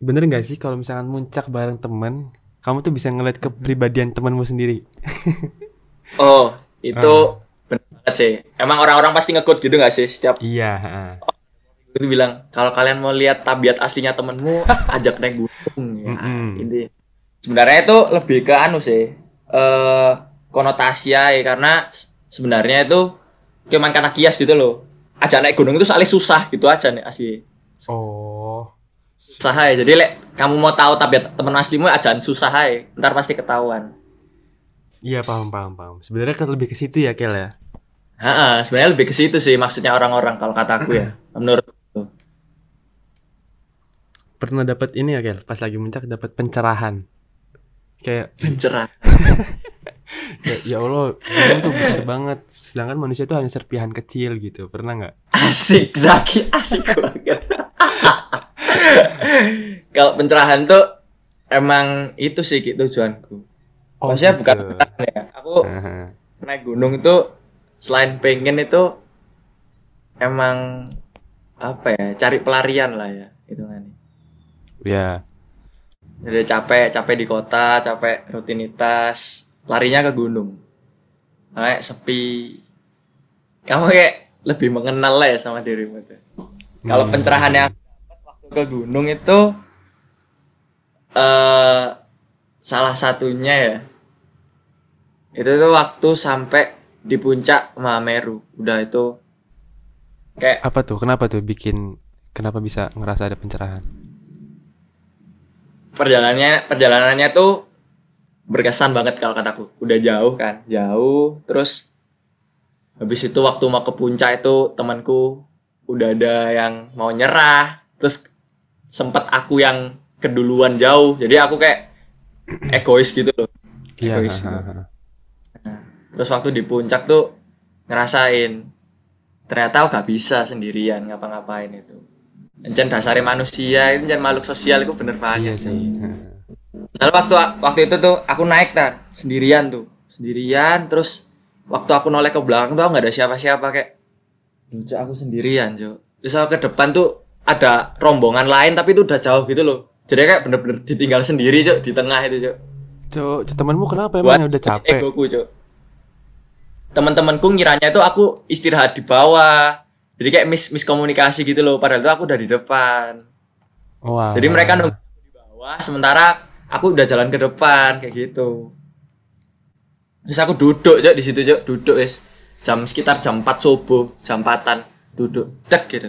Speaker 1: bener nggak sih kalau misalkan muncak bareng temen, kamu tuh bisa ngeliat kepribadian temanmu sendiri?
Speaker 2: Oh, itu benar banget sih. Emang orang-orang pasti ngekut gitu gak sih setiap
Speaker 1: Iya, heeh.
Speaker 2: itu bilang kalau kalian mau lihat tabiat aslinya temenmu ajak naik gunung ya.
Speaker 1: Mm-mm.
Speaker 2: Ini sebenarnya itu lebih ke anu sih. Eh konotasi ya karena sebenarnya itu cuman karena kias gitu loh. Ajak naik gunung itu soalnya susah gitu aja nih asli.
Speaker 1: Oh,
Speaker 2: Susah aja. Jadi lek kamu mau tahu tabiat temen aslimu ajan susah aja. Ntar pasti ketahuan.
Speaker 1: iya paham paham paham. Sebenarnya kan lebih ke situ ya, Kel ya.
Speaker 2: Heeh, sebenarnya lebih ke situ sih maksudnya orang-orang kalau kataku ya. Menurut
Speaker 1: Pernah dapat ini ya, Kel? Pas lagi muncak dapat pencerahan. Kayak
Speaker 2: pencerah.
Speaker 1: kayak ya Allah, gunung tuh besar banget. Sedangkan manusia tuh hanya serpihan kecil gitu. Pernah nggak?
Speaker 2: Asik, Zaki, asik banget. Kalau pencerahan tuh emang itu sih gitu tujuanku. Maksudnya
Speaker 1: gitu.
Speaker 2: bukan pencerahan ya. Aku
Speaker 1: Heeh.
Speaker 2: naik gunung itu selain pengen itu emang apa ya cari pelarian lah ya itu kan.
Speaker 1: Ya.
Speaker 2: Jadi capek, capek di kota, capek rutinitas, larinya ke gunung. Kayak sepi. Kamu kayak lebih mengenal lah ya sama dirimu tuh. Kalau
Speaker 1: Hmm.
Speaker 2: pencerahan yang waktu ke gunung itu eh salah satunya ya. Itu tuh waktu sampai di puncak Mameru. Udah itu kayak
Speaker 1: Apa tuh? Kenapa tuh bikin kenapa bisa ngerasa ada pencerahan?
Speaker 2: perjalanannya perjalanannya tuh berkesan banget kalau kataku udah jauh kan jauh terus habis itu waktu mau ke puncak itu temanku udah ada yang mau nyerah terus sempet aku yang keduluan jauh jadi aku kayak egois gitu loh
Speaker 1: Iya.
Speaker 2: Egois.
Speaker 1: hahaha.
Speaker 2: terus waktu di puncak tuh ngerasain ternyata aku gak bisa sendirian ngapa-ngapain itu Encen dasarnya manusia itu encen makhluk sosial itu bener
Speaker 1: Iya
Speaker 2: banget
Speaker 1: sih. Heeh.
Speaker 2: Soalnya waktu waktu itu tuh aku naik tar sendirian tuh sendirian terus waktu aku noleh ke belakang tuh nggak ada siapa-siapa kayak lucu aku sendirian terus aku ke depan tuh ada rombongan lain tapi itu udah jauh gitu loh. Jadi kayak bener-bener ditinggal sendiri cok di tengah itu cok
Speaker 1: Cok, cok, temanmu kenapa
Speaker 2: buat
Speaker 1: emang udah capek?
Speaker 2: egoku cok teman-temanku ngiranya itu aku istirahat di bawah. Jadi kayak mis miskomunikasi gitu loh padahal itu aku udah di depan.
Speaker 1: Wah.
Speaker 2: jadi mereka nunggu di bawah sementara aku udah jalan ke depan kayak gitu. Terus aku duduk cok di situ cok duduk wis jam sekitar jam 4 subuh jam 4 duduk cek gitu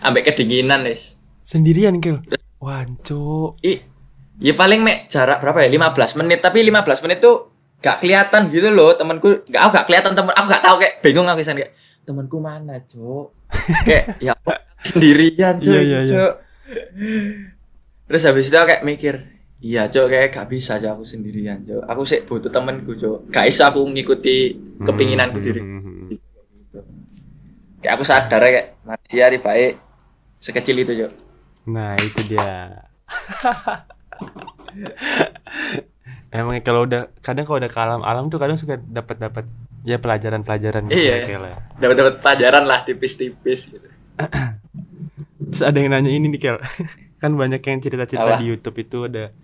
Speaker 2: ambek kedinginan wis
Speaker 1: sendirian, Kel. Wah, cok.
Speaker 2: I, ya paling mek jarak berapa ya 15 menit tapi 15 menit tuh gak kelihatan gitu loh temanku gak aku gak kelihatan temen aku gak tahu kayak bingung aku kesan kayak temanku mana cok kayak ya sendirian
Speaker 1: Iya, iya, iya.
Speaker 2: Cok. terus habis itu aku kayak mikir iya cok kayak gak bisa aja aku sendirian cok aku sih butuh temenku cok gak bisa aku ngikuti kepinginanku
Speaker 1: Hmm,
Speaker 2: diri
Speaker 1: hmm, hmm, hmm.
Speaker 2: gitu. kayak aku sadar ya, kayak manusia baik sekecil itu cok
Speaker 1: Nah, itu dia. Emang kalau udah kadang kalau udah ke alam-alam tuh kadang suka dapat dapat ya pelajaran-pelajaran gitu
Speaker 2: Iya.
Speaker 1: ya, Kel, ya.
Speaker 2: dapat dapat pelajaran lah tipis-tipis gitu
Speaker 1: Terus ada yang nanya ini nih Kel Kan banyak yang cerita-cerita di Youtube itu ada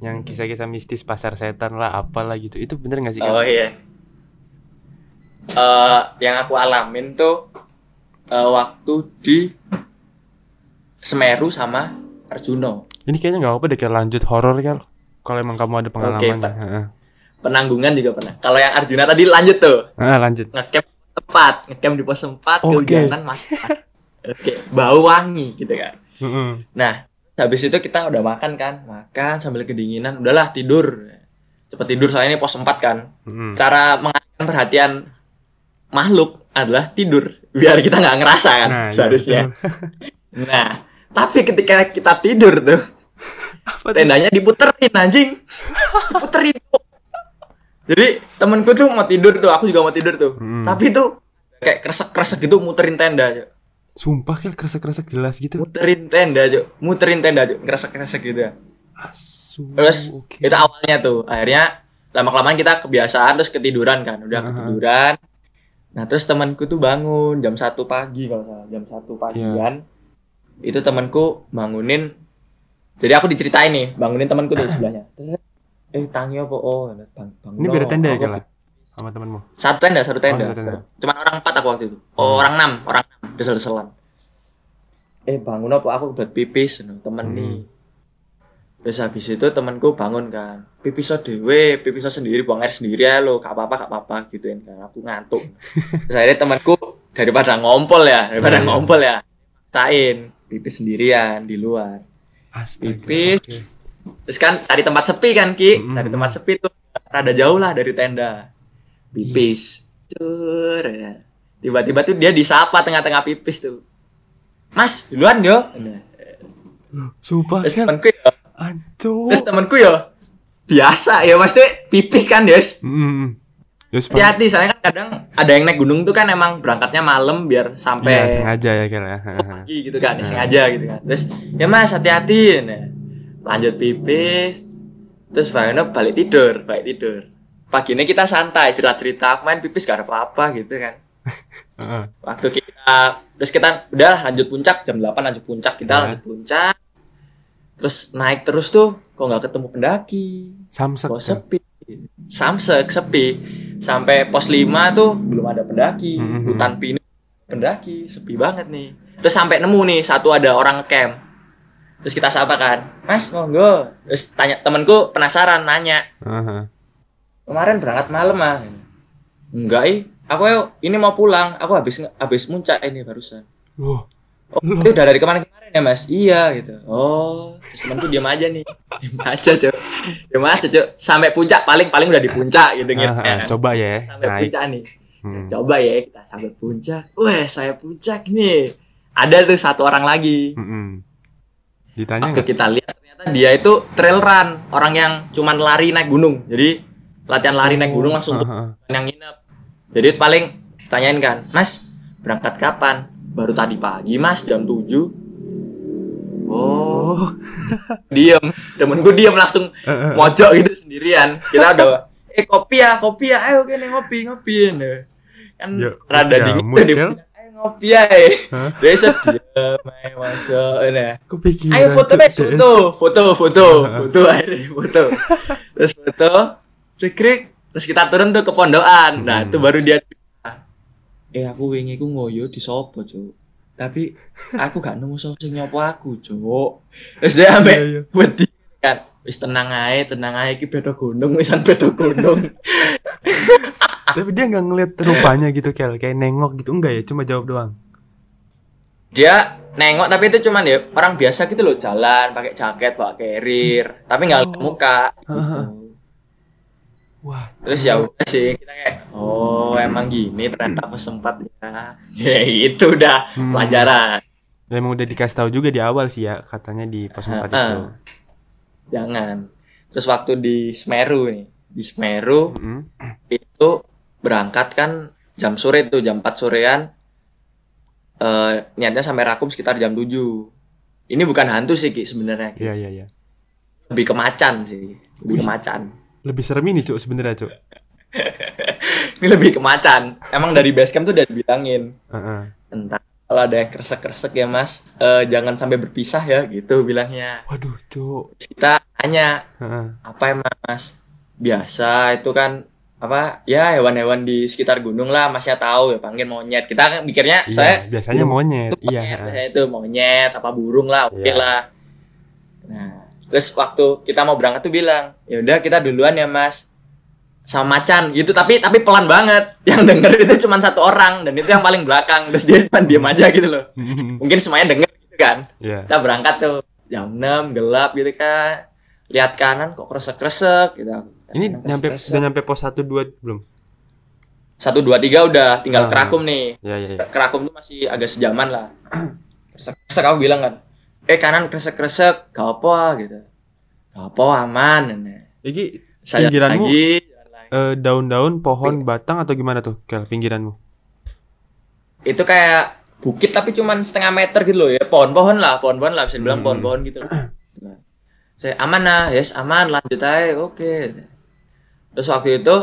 Speaker 1: Yang kisah-kisah mistis pasar setan lah apalah gitu Itu bener gak sih
Speaker 2: Oh
Speaker 1: Kel?
Speaker 2: iya. Eh, yang aku alamin tuh eh, waktu di Semeru sama Arjuno.
Speaker 1: Ini kayaknya gak apa-apa deh Kel lanjut horor Kel Kalau emang kamu ada pengalaman. Heeh.
Speaker 2: Penanggungan juga pernah. Kalau yang Arjuna tadi lanjut tuh.
Speaker 1: Heeh, lanjut
Speaker 2: Ngecamp tempat, ngecamp di pos 4,
Speaker 1: Oke.
Speaker 2: kehujanan masuk. Oke, bau wangi gitu kan.
Speaker 1: Heeh.
Speaker 2: Nah, habis itu kita udah makan kan, makan sambil kedinginan, udahlah tidur. Cepet tidur soalnya ini pos 4 kan.
Speaker 1: Heeh.
Speaker 2: Cara mengalihkan perhatian makhluk adalah tidur biar kita nggak ngerasa kan
Speaker 1: Nah, iya,
Speaker 2: seharusnya.
Speaker 1: betul.
Speaker 2: Nah, tapi ketika kita tidur tuh,
Speaker 1: Apa
Speaker 2: tendanya diputerin anjing. Diputerin. Jadi temenku tuh mau tidur tuh, aku juga mau tidur tuh.
Speaker 1: Hmm.
Speaker 2: Tapi tuh kayak kresek-kresek gitu muterin tenda.
Speaker 1: Sumpah Kel kresek-kresek jelas gitu
Speaker 2: Muterin tenda aja, muterin tenda aja, kresek-kresek gitu ya.
Speaker 1: Asu
Speaker 2: Terus
Speaker 1: oke.
Speaker 2: itu awalnya tuh, akhirnya lama-kelamaan kita kebiasaan terus ketiduran kan, udah
Speaker 1: Aha.
Speaker 2: ketiduran. Nah, terus temanku tuh bangun jam 1 pagi kalau salah, jam 1 pagi
Speaker 1: Iya.
Speaker 2: kan. Itu temanku bangunin. Jadi aku diceritain nih, bangunin temanku tuh sebelahnya. Eh tangi apa? Oh, bang, bangun.
Speaker 1: Ini beda tenda ya? Sama temanmu
Speaker 2: Satu tenda, satu tenda.
Speaker 1: Oh, satu tenda.
Speaker 2: Cuman orang empat aku waktu itu. Oh, orang enam, orang enam, desel-deselan. Eh, bangun apa? Aku buat pipis, temen
Speaker 1: Hmm.
Speaker 2: nih. Terus habis itu temanku bangun kan. Pipis dewe, pipis sendiri, buang air sendiri ya lo, gak apa-apa, gak apa-apa gituin kan. Aku ngantuk. Terus akhirnya temanku daripada ngompol ya, daripada
Speaker 1: iya.
Speaker 2: ngompol ya, sain pipis sendirian di luar.
Speaker 1: Astaga
Speaker 2: Pipis.
Speaker 1: oke.
Speaker 2: Terus kan cari tempat sepi kan Ki,
Speaker 1: Mm-mm.
Speaker 2: cari tempat sepi tuh rada jauh lah dari tenda. Pipis, cur ya. Tiba-tiba tuh dia disapa tengah-tengah pipis tuh. Mas, duluan yo.
Speaker 1: Sumpah
Speaker 2: Terus
Speaker 1: Kel
Speaker 2: temanku ya,
Speaker 1: Ancur
Speaker 2: terus temanku ya biasa ya mas tuh pipis kan Des.
Speaker 1: Hmm. Pak.
Speaker 2: Hati-hati soalnya kan kadang ada yang naik gunung tuh kan emang berangkatnya malam biar sampai
Speaker 1: sengaja ya Kel ya.
Speaker 2: pagi gitu kan, ya, sengaja gitu kan. Terus ya mas hati-hati. Nah, lanjut pipis. Terus Fayona balik tidur, balik tidur. Paginya kita santai, cerita-cerita, aku main pipis gak ada apa-apa gitu kan. Waktu kita terus kita udah lanjut puncak jam 8 lanjut puncak kita
Speaker 1: Nah.
Speaker 2: lanjut puncak. Terus naik terus tuh kok nggak ketemu pendaki.
Speaker 1: Samsek.
Speaker 2: Kok
Speaker 1: Kel.
Speaker 2: sepi. Samsek sepi. Sampai pos 5 tuh belum ada pendaki.
Speaker 1: Mhm.
Speaker 2: Hutan pinus pendaki, sepi banget nih. Terus sampai nemu nih satu ada orang camp. Terus kita sapa kan, Mas monggo. Terus tanya temanku penasaran nanya,
Speaker 1: Heeh.
Speaker 2: kemarin berangkat malam ah. Enggak ih, aku ini mau pulang. Aku habis habis muncak ini barusan.
Speaker 1: Wah,
Speaker 2: Oh,
Speaker 1: Loh.
Speaker 2: itu udah dari kemarin-kemarin ya mas? Iya gitu. Oh, temanku diam aja nih. Diam aja cok. Diam aja cok. Sampai puncak paling paling udah di puncak gitu gitu.
Speaker 1: Ah, ah,
Speaker 2: ya.
Speaker 1: coba ya
Speaker 2: Sampai
Speaker 1: naik.
Speaker 2: puncak nih.
Speaker 1: Hmm.
Speaker 2: Coba ya kita sampai puncak. Wah, saya puncak nih. Ada tuh satu orang lagi.
Speaker 1: Mm-mm. Ditanya
Speaker 2: Waktu
Speaker 1: nggak?
Speaker 2: kita lihat ternyata dia itu trail run, orang yang cuman lari naik gunung. Jadi latihan lari naik gunung langsung
Speaker 1: Ah, ah, ah.
Speaker 2: yang nginep. Jadi paling tanyain kan, Mas, berangkat kapan? Baru tadi pagi, Mas, jam 7. Oh,
Speaker 1: Oh,
Speaker 2: diem. Temen gue diem langsung mojok gitu sendirian. Kita udah, eh kopi ya, kopi ya, ayo kene ngopi, ngopi. Nah, kan
Speaker 1: Ya,
Speaker 2: rada dingin tuh di. Ayo ngopi.
Speaker 1: Hah?
Speaker 2: Dia sedih, main ini.
Speaker 1: Kepikiran.
Speaker 2: Ayo foto deh, foto, foto, foto, foto, akhirnya foto. Terus foto, cekrek, terus kita turun tuh ke pondokan. Nah,
Speaker 1: Hmm.
Speaker 2: itu baru dia Eh aku wingi ku ngoyo di sopo, Cuk. Tapi aku gak nemu sapa sing nyopo aku, Cuk. Terus dia
Speaker 1: Iya,
Speaker 2: ambek
Speaker 1: iya.
Speaker 2: wedi kan. Wis tenang ae, tenang ae iki beda gunung, wisan beda gunung.
Speaker 1: Tapi dia nggak ngeliat rupanya gitu Kel, kayak nengok gitu enggak ya, cuma jawab doang.
Speaker 2: dia nengok tapi itu cuman ya orang biasa gitu loh jalan pakai jaket bawa carrier tapi nggak lihat muka gitu.
Speaker 1: Wah,
Speaker 2: terus ya udah sih kita kayak oh emang gini ternyata aku sempat ya ya itu udah
Speaker 1: Hmm.
Speaker 2: pelajaran
Speaker 1: ya emang udah dikasih tahu juga di awal sih ya, katanya di pos 4 itu.
Speaker 2: Heeh. jangan terus waktu di Semeru nih di Semeru
Speaker 1: Mm-mm.
Speaker 2: itu berangkat kan jam sore tuh jam 4 sorean eh niatnya sampai Rakum sekitar jam 7 ini bukan hantu sih Ki sebenarnya.
Speaker 1: Iya, iya, iya.
Speaker 2: lebih ke macan sih lebih ke macan
Speaker 1: Lebih serem ini, Cuk, sebenarnya, Cuk.
Speaker 2: ini lebih ke macan emang dari base camp tuh udah dibilangin
Speaker 1: Heeh.
Speaker 2: entah kalau ada yang kresek-kresek ya mas eh, jangan sampai berpisah ya gitu bilangnya
Speaker 1: Waduh, Cuk.
Speaker 2: Kita tanya
Speaker 1: Heeh.
Speaker 2: apa emang mas biasa itu kan apa ya hewan-hewan di sekitar gunung lah masnya tahu ya panggil monyet kita kan mikirnya
Speaker 1: Iya,
Speaker 2: saya
Speaker 1: biasanya monyet. Iya,
Speaker 2: monyet,
Speaker 1: heeh.
Speaker 2: biasanya itu monyet apa burung lah oke
Speaker 1: Iya.
Speaker 2: lah terus waktu kita mau berangkat tuh bilang ya udah kita duluan ya mas. Sama macan gitu tapi tapi pelan banget. Yang denger itu cuma satu orang dan itu yang paling belakang. Terus dia cuma diem aja gitu loh. Mungkin semuanya denger gitu kan.
Speaker 1: Iya.
Speaker 2: kita berangkat tuh jam 6 gelap gitu kan. Lihat kanan kok kresek-kresek gitu.
Speaker 1: Ini
Speaker 2: Kanan
Speaker 1: nyampe udah nyampe pos 1 2 belum?
Speaker 2: satu dua tiga udah tinggal
Speaker 1: Ah.
Speaker 2: kerakum nih.
Speaker 1: Iya, iya, iya.
Speaker 2: kerakum tuh masih agak sejaman lah. Kresek-kresek aku bilang kan eh kanan kresek-kresek gak apa gitu. Gak apa aman
Speaker 1: Iki
Speaker 2: saya
Speaker 1: pinggiranmu
Speaker 2: lagi.
Speaker 1: eh, daun-daun, pohon, batang atau gimana tuh, Kel, pinggiranmu?
Speaker 2: itu kayak bukit tapi cuman setengah meter gitu loh ya. Pohon-pohon lah pohon-pohon lah bisa dibilang
Speaker 1: Hmm.
Speaker 2: pohon-pohon gitu loh. Saya aman nah yes aman lanjut aja oke. Terus waktu itu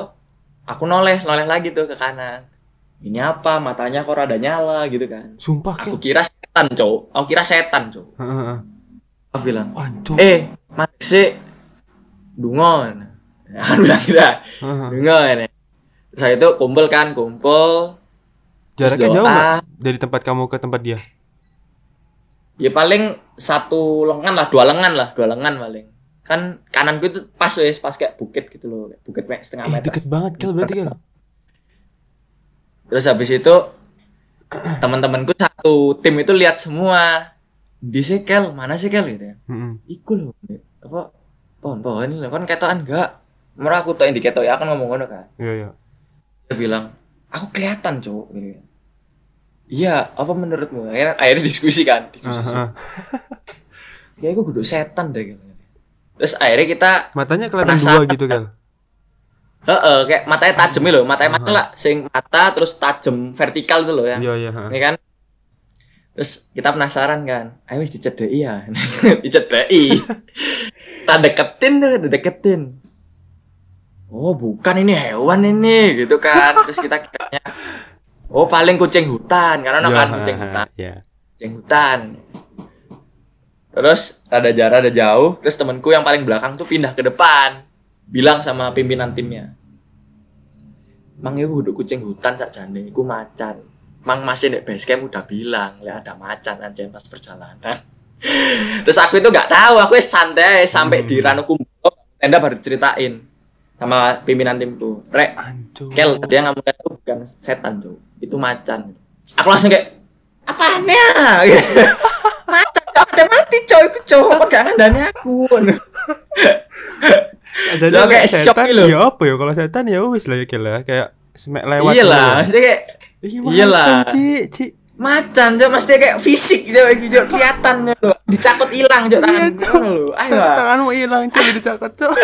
Speaker 2: aku noleh noleh lagi tuh ke kanan. Ini apa? Matanya kok rada nyala gitu kan.
Speaker 1: Sumpah,
Speaker 2: aku kira setan cow aku kira setan cow
Speaker 1: Heeh, heeh.
Speaker 2: aku bilang
Speaker 1: Cuk.
Speaker 2: eh mas sih dungon aku bilang gitu
Speaker 1: Heeh.
Speaker 2: dungon saya itu kumpul kan kumpul
Speaker 1: Jaraknya jauh nggak dari tempat kamu ke tempat dia?
Speaker 2: Ya paling satu lengan lah, dua lengan lah, dua lengan paling. Kan kananku itu pas wes, pas kayak bukit gitu loh, bukit setengah
Speaker 1: Eh,
Speaker 2: meter.
Speaker 1: deket banget, Kel, berarti, Kel.
Speaker 2: Terus habis itu teman-temanku satu tim itu lihat semua. Di sih Kel, mana sih Kel gitu ya.
Speaker 1: Heeh.
Speaker 2: Iku loh, apa pohon-pohon ini loh, kan ketokan enggak. Merah aku diketok ya kan ngomong ngono kan.
Speaker 1: Iya, iya.
Speaker 2: Dia bilang, aku kelihatan cowok gitu. Iya, apa menurutmu? Akhirnya, akhirnya diskusi kan, diskusi.
Speaker 1: Heeh.
Speaker 2: Kayak gue kudu setan deh gitu. Terus akhirnya kita
Speaker 1: Matanya kelihatan dua gitu, Kel.
Speaker 2: Heeh, kayak matanya tajam gitu loh, matanya mana lah, sing mata terus tajam vertikal itu loh ya.
Speaker 1: Iya, iya, heeh.
Speaker 2: Ini kan. Terus kita penasaran kan, ayo wis dicedeki ya. dicedeki. tak deketin tuh, deketin. Oh, bukan ini hewan ini gitu kan. Terus kita kiranya Oh, paling kucing hutan karena
Speaker 1: Iya,
Speaker 2: kan kucing hutan.
Speaker 1: Iya.
Speaker 2: kucing hutan. Terus rada jarak ada jauh, terus temanku yang paling belakang tuh pindah ke depan, bilang sama pimpinan timnya. Mang iku kudu kucing hutan sakjane, iku macan. Mang masih di base camp udah bilang, lihat ada macan aja pas perjalanan. terus aku itu nggak tahu, aku santai sampai
Speaker 1: Hmm.
Speaker 2: di Ranukumbo, tenda baru ceritain sama pimpinan timku. Rek,
Speaker 1: Ancur.
Speaker 2: Kel, dia nggak melihat itu bukan setan tuh, itu macan. Aku langsung kayak, apaan ya? macan, udah mati itu cowok, kok gak aku?
Speaker 1: Jadi
Speaker 2: kayak shock gitu loh.
Speaker 1: ya apa ya? Kalau setan ya wis lah ya, ya. Kayak semek lewat.
Speaker 2: Iya lah,
Speaker 1: gitu ya.
Speaker 2: maksudnya kayak
Speaker 1: Iya
Speaker 2: Iyalah.
Speaker 1: Ci, Ci.
Speaker 2: macan, cowok, maksudnya kayak fisik, cowok, gitu, kelihatan loh, dicakut hilang, cowok, tangan
Speaker 1: Iya, Cok.
Speaker 2: lo, ayo.
Speaker 1: Tanganmu hilang, Ci, dicakot, Cok.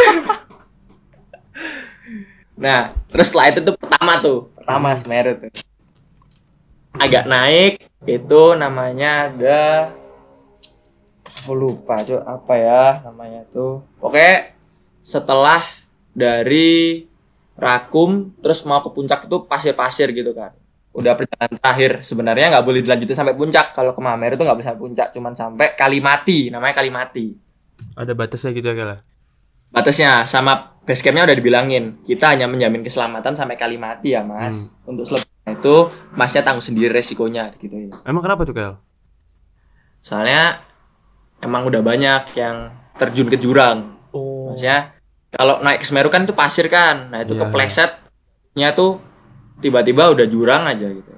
Speaker 2: Nah, terus setelah itu tuh pertama tuh, pertama Semeru tuh. Agak naik, itu namanya ada aku lupa cuy apa ya namanya tuh oke setelah dari Rakum terus mau ke puncak itu pasir-pasir gitu kan. Udah perjalanan terakhir. Sebenarnya nggak boleh dilanjutin sampai puncak. Kalau ke Mamer itu nggak bisa sampai puncak cuman sampai Kalimati. Namanya Kalimati.
Speaker 1: Ada batasnya gitu ya Kel?
Speaker 2: batasnya. Sama base campnya udah dibilangin. Kita hanya menjamin keselamatan sampai Kalimati ya mas. Untuk selebihnya itu masnya tanggung sendiri resikonya gitu ya.
Speaker 1: Emang kenapa tuh Kel?
Speaker 2: soalnya emang udah banyak yang terjun ke jurang. Maksudnya kalau naik ke Semeru kan itu pasir kan nah itu
Speaker 1: Iya,
Speaker 2: keplesetnya tuh tiba-tiba udah jurang aja gitu.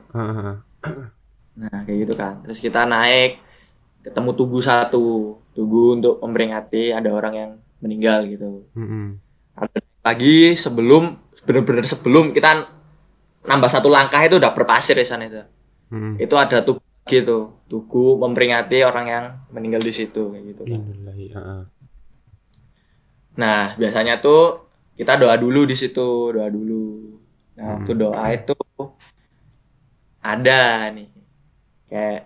Speaker 2: Nah, kayak gitu kan. Terus kita naik ketemu tugu satu, tugu untuk memperingati ada orang yang meninggal gitu. Ada lagi sebelum bener-bener sebelum kita nambah satu langkah itu udah berpasir ya sana itu.
Speaker 1: Mm-mm.
Speaker 2: Itu ada tugu gitu, tugu memperingati orang yang meninggal di situ kayak gitu kan.
Speaker 1: Innalillahi, heeh.
Speaker 2: Nah, biasanya tuh kita doa dulu di situ, doa dulu. Nah, waktu doa itu ada nih kayak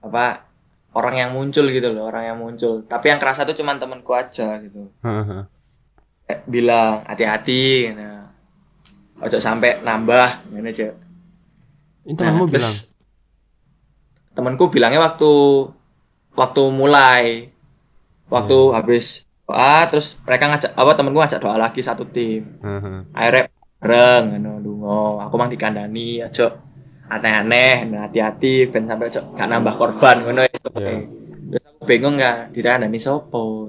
Speaker 2: apa orang yang muncul gitu loh, orang yang muncul. Tapi yang kerasa tuh cuman temanku aja gitu. Kayak bilang hati-hati nah. Ojo sampai nambah gimana aja.
Speaker 1: Ini temanmu
Speaker 2: Nah,
Speaker 1: bilang.
Speaker 2: temanku bilangnya waktu waktu mulai waktu
Speaker 1: Iya.
Speaker 2: habis doa terus mereka ngajak apa temenku ngajak doa lagi satu tim
Speaker 1: Heeh.
Speaker 2: akhirnya bareng ngono dungo aku mang dikandani aja aneh-aneh nah, hati-hati ben sampai aja gak nambah korban ngono ya
Speaker 1: Iya.
Speaker 2: terus aku bingung gak dikandani sopo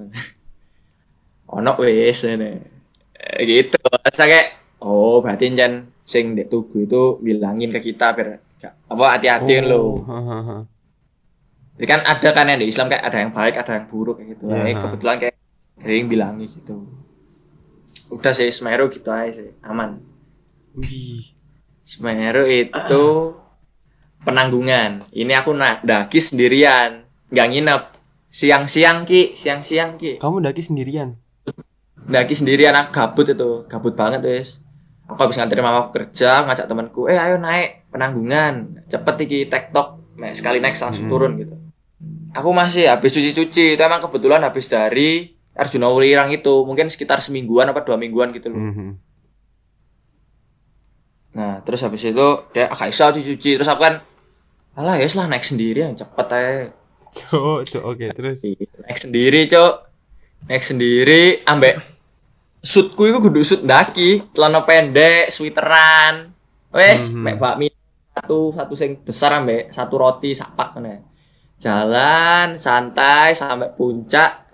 Speaker 2: ono wis ngene Eh, gitu terus kayak oh berarti jan sing dek tugu itu bilangin ke kita biar apa hati-hati lo
Speaker 1: Oh, heeh.
Speaker 2: jadi kan ada kan yang di Islam kayak ada yang baik ada yang buruk kayak gitu
Speaker 1: Iya.
Speaker 2: Eh, kebetulan kayak kering bilangi gitu udah sih Semeru gitu aja sih aman
Speaker 1: Wih.
Speaker 2: Semeru itu penanggungan. Ini aku nak daki sendirian, nggak nginep. Siang-siang ki, siang-siang ki.
Speaker 1: Kamu daki sendirian.
Speaker 2: Daki sendirian aku gabut itu, gabut banget wes. Aku habis nganterin mama kerja, ngajak temanku, eh ayo naik penanggungan, cepet iki tektok, sekali naik langsung
Speaker 1: Hmm.
Speaker 2: turun gitu. Aku masih habis cuci-cuci, itu emang kebetulan habis dari Arjuna Wulirang itu, mungkin sekitar semingguan apa dua mingguan gitu loh.
Speaker 1: Mhm.
Speaker 2: Nah, terus habis itu dia agak iso cuci, terus aku kan alah ya lah naik sendiri yang cepet aja.
Speaker 1: Cok, cok, oke, terus.
Speaker 2: Naik sendiri, Cok. Naik sendiri ambek shootku itu kudu shoot daki, celana pendek, sweateran. Wes,
Speaker 1: Mhm.
Speaker 2: mek bakmi satu satu sing besar ambek satu roti sapak ngene. Jalan santai sampai puncak.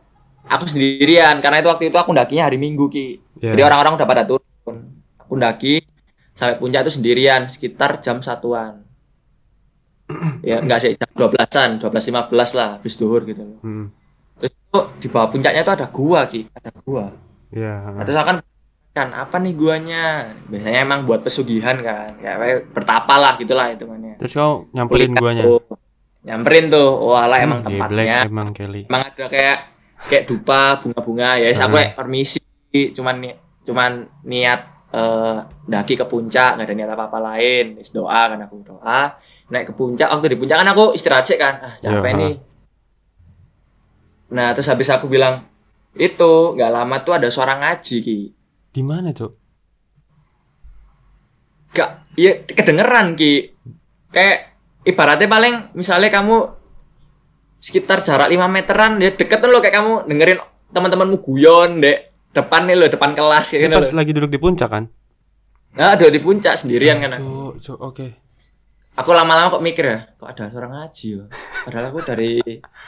Speaker 2: Aku sendirian karena itu waktu itu aku dakinya hari Minggu, Ki.
Speaker 1: Iya.
Speaker 2: Jadi orang-orang udah pada turun. Aku daki sampai puncak itu sendirian sekitar jam satuan. ya enggak sih jam 12-an, 12.15 lah habis duhur gitu loh.
Speaker 1: Hmm.
Speaker 2: Terus itu di bawah puncaknya itu ada gua, Ki. Ada gua.
Speaker 1: Iya.
Speaker 2: Nah, terus akan kan apa nih guanya? Biasanya emang buat pesugihan kan. Kayak bertapa lah gitulah hitungannya.
Speaker 1: Terus kau nyamperin guanya.
Speaker 2: tuh. Nyamperin tuh. Wah, lah emang
Speaker 1: Hmm,
Speaker 2: tempatnya.
Speaker 1: geblek emang Kelly.
Speaker 2: emang ada kayak kayak dupa bunga-bunga ya aku kayak permisi cuman cuman niat eh daki ke puncak nggak ada niat apa apa lain Yes, doa kan aku doa naik ke puncak waktu di puncak kan aku istirahat sih kan ah capek
Speaker 1: Iya,
Speaker 2: nih. nah terus habis aku bilang itu nggak lama tuh ada suara ngaji ki.
Speaker 1: Di mana, Cok?
Speaker 2: gak iya kedengeran ki. Kayak ibaratnya paling misalnya kamu sekitar jarak 5 meteran ya deket tuh lo kayak kamu dengerin teman-temanmu guyon dek depan nih lo depan kelas kayak gitu
Speaker 1: pas lagi duduk di puncak kan?
Speaker 2: Nah, ada di puncak sendirian kan.
Speaker 1: Cok, cok, oke.
Speaker 2: Aku lama-lama kok mikir ya, kok ada suara ngaji ya. Padahal aku dari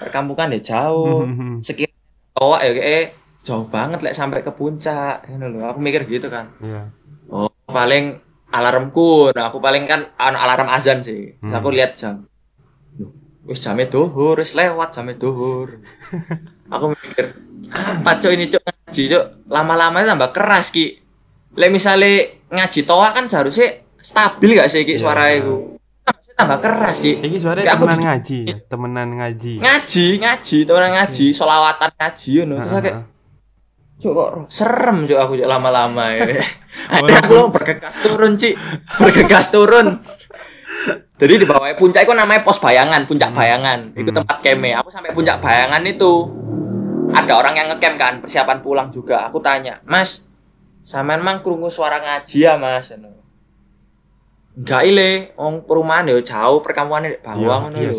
Speaker 2: perkampungan ya jauh. Sekitar Toa ya kayak jauh banget lek sampai ke puncak. Gitu loh. Aku mikir gitu kan.
Speaker 1: Iya.
Speaker 2: Oh, paling alarmku. Nah, aku paling kan anu, alarm azan sih. Terus aku
Speaker 1: Hmm.
Speaker 2: lihat jam. Wis jamnya duhur, wis lewat jamnya duhur. aku mikir, apa cok ini cok ngaji cok lama-lama tambah keras ki. Lek misalnya ngaji toa kan seharusnya stabil gak sih ki
Speaker 1: Iya.
Speaker 2: suaranya ku. Harusnya tambah keras sih.
Speaker 1: Iki suaranya
Speaker 2: aku
Speaker 1: temenan
Speaker 2: di-
Speaker 1: ngaji, ya? temenan ngaji.
Speaker 2: Ngaji, ngaji, teman ngaji, solawatan ngaji ngono. Terus aku kayak. Cuk kok serem cuk aku cuk lama-lama ya. Ada
Speaker 1: Walaupun-
Speaker 2: aku bergegas turun, Cik. Bergegas turun. Jadi di bawah puncak itu namanya pos bayangan, puncak bayangan. Itu
Speaker 1: Hmm.
Speaker 2: tempat keme. Aku sampai puncak bayangan itu ada orang yang ngecamp kan, persiapan pulang juga. Aku tanya, "Mas, sampean mang krungu suara ngaji ya, Mas?" Enggak ile wong perumahan ya jauh perkampungan di bawah
Speaker 1: Iya,
Speaker 2: ngono
Speaker 1: iya
Speaker 2: lho.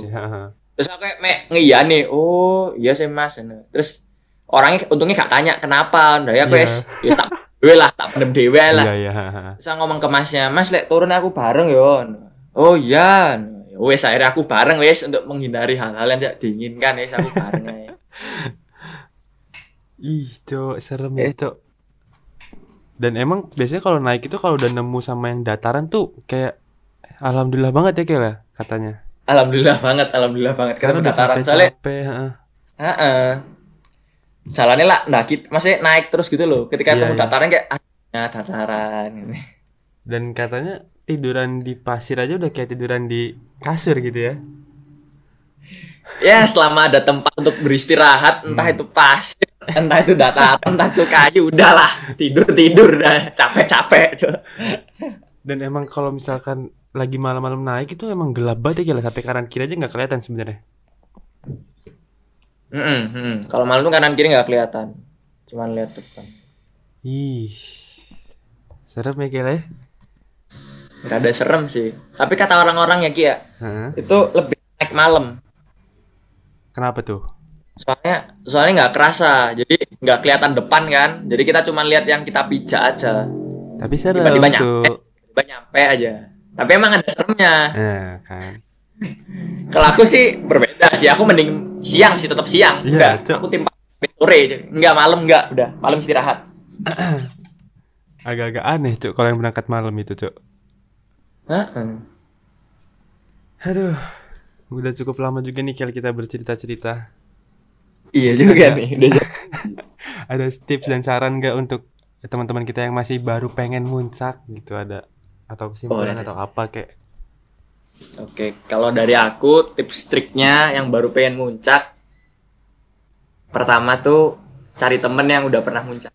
Speaker 2: Terus aku kayak mek ngiyani, oh iya sih Mas. Terus orangnya untungnya gak tanya kenapa, nah ya aku
Speaker 1: Iya.
Speaker 2: wis wis tak lah, tak pendem dewe lah.
Speaker 1: Iya, iya.
Speaker 2: Terus aku ngomong ke Masnya, Mas lek turun aku bareng yo. Oh iya. Ya Wes akhirnya aku bareng wes untuk menghindari hal-hal yang tidak diinginkan wes aku bareng aja.
Speaker 1: Ih, cok, serem
Speaker 2: Eh.
Speaker 1: ya, cok. Dan emang biasanya kalau naik itu kalau udah nemu sama yang dataran tuh kayak alhamdulillah banget ya kayak lah katanya.
Speaker 2: Alhamdulillah banget, alhamdulillah banget. Karena
Speaker 1: udah
Speaker 2: dataran soalnya
Speaker 1: capek-capek, heeh.
Speaker 2: Heeh. Jalannya lah ndaki maksudnya naik terus gitu loh. Ketika
Speaker 1: Iya,
Speaker 2: ketemu
Speaker 1: iya.
Speaker 2: dataran kayak ah, ya dataran ini.
Speaker 1: Dan katanya tiduran di pasir aja udah kayak tiduran di kasur gitu ya.
Speaker 2: Ya, selama ada tempat untuk beristirahat, entah
Speaker 1: Hmm.
Speaker 2: itu pasir, entah itu dataran, entah itu kayu, udahlah tidur-tidur dah, capek-capek. coba.
Speaker 1: Dan emang kalau misalkan lagi malam-malam naik itu emang gelap banget ya sampai kanan kiri aja nggak kelihatan sebenarnya.
Speaker 2: Mm-mm, mm. Kalau malam tuh kanan kiri nggak kelihatan, cuman lihat depan.
Speaker 1: Ih. Serem ya ya.
Speaker 2: Rada serem sih. Tapi kata orang-orang ya Ki ya,
Speaker 1: Heeh.
Speaker 2: itu lebih naik malam.
Speaker 1: Kenapa tuh?
Speaker 2: Soalnya soalnya nggak kerasa, jadi nggak kelihatan depan kan. Jadi kita cuma lihat yang kita pijak aja.
Speaker 1: Tapi serem
Speaker 2: Tiba-tiba nyampe. Tiba nyampe aja. Tapi emang ada seremnya.
Speaker 1: Nah, kan.
Speaker 2: Kalau aku sih berbeda sih. Aku mending siang sih, tetap siang.
Speaker 1: Iya,
Speaker 2: Enggak,
Speaker 1: Cok.
Speaker 2: aku timpa sore. Enggak malam enggak, udah malam istirahat.
Speaker 1: Agak-agak aneh, Cuk, kalau yang berangkat malam itu, Cuk.
Speaker 2: Heeh.
Speaker 1: Aduh. Udah cukup lama juga nih kalau kita bercerita-cerita.
Speaker 2: Iya juga nih. Udah
Speaker 1: Ada tips dan saran nggak untuk teman-teman kita yang masih baru pengen muncak gitu ada atau kesimpulan
Speaker 2: Oh, ada.
Speaker 1: atau apa kayak
Speaker 2: Oke, kalau dari aku tips triknya yang baru pengen muncak pertama tuh cari temen yang udah pernah muncak.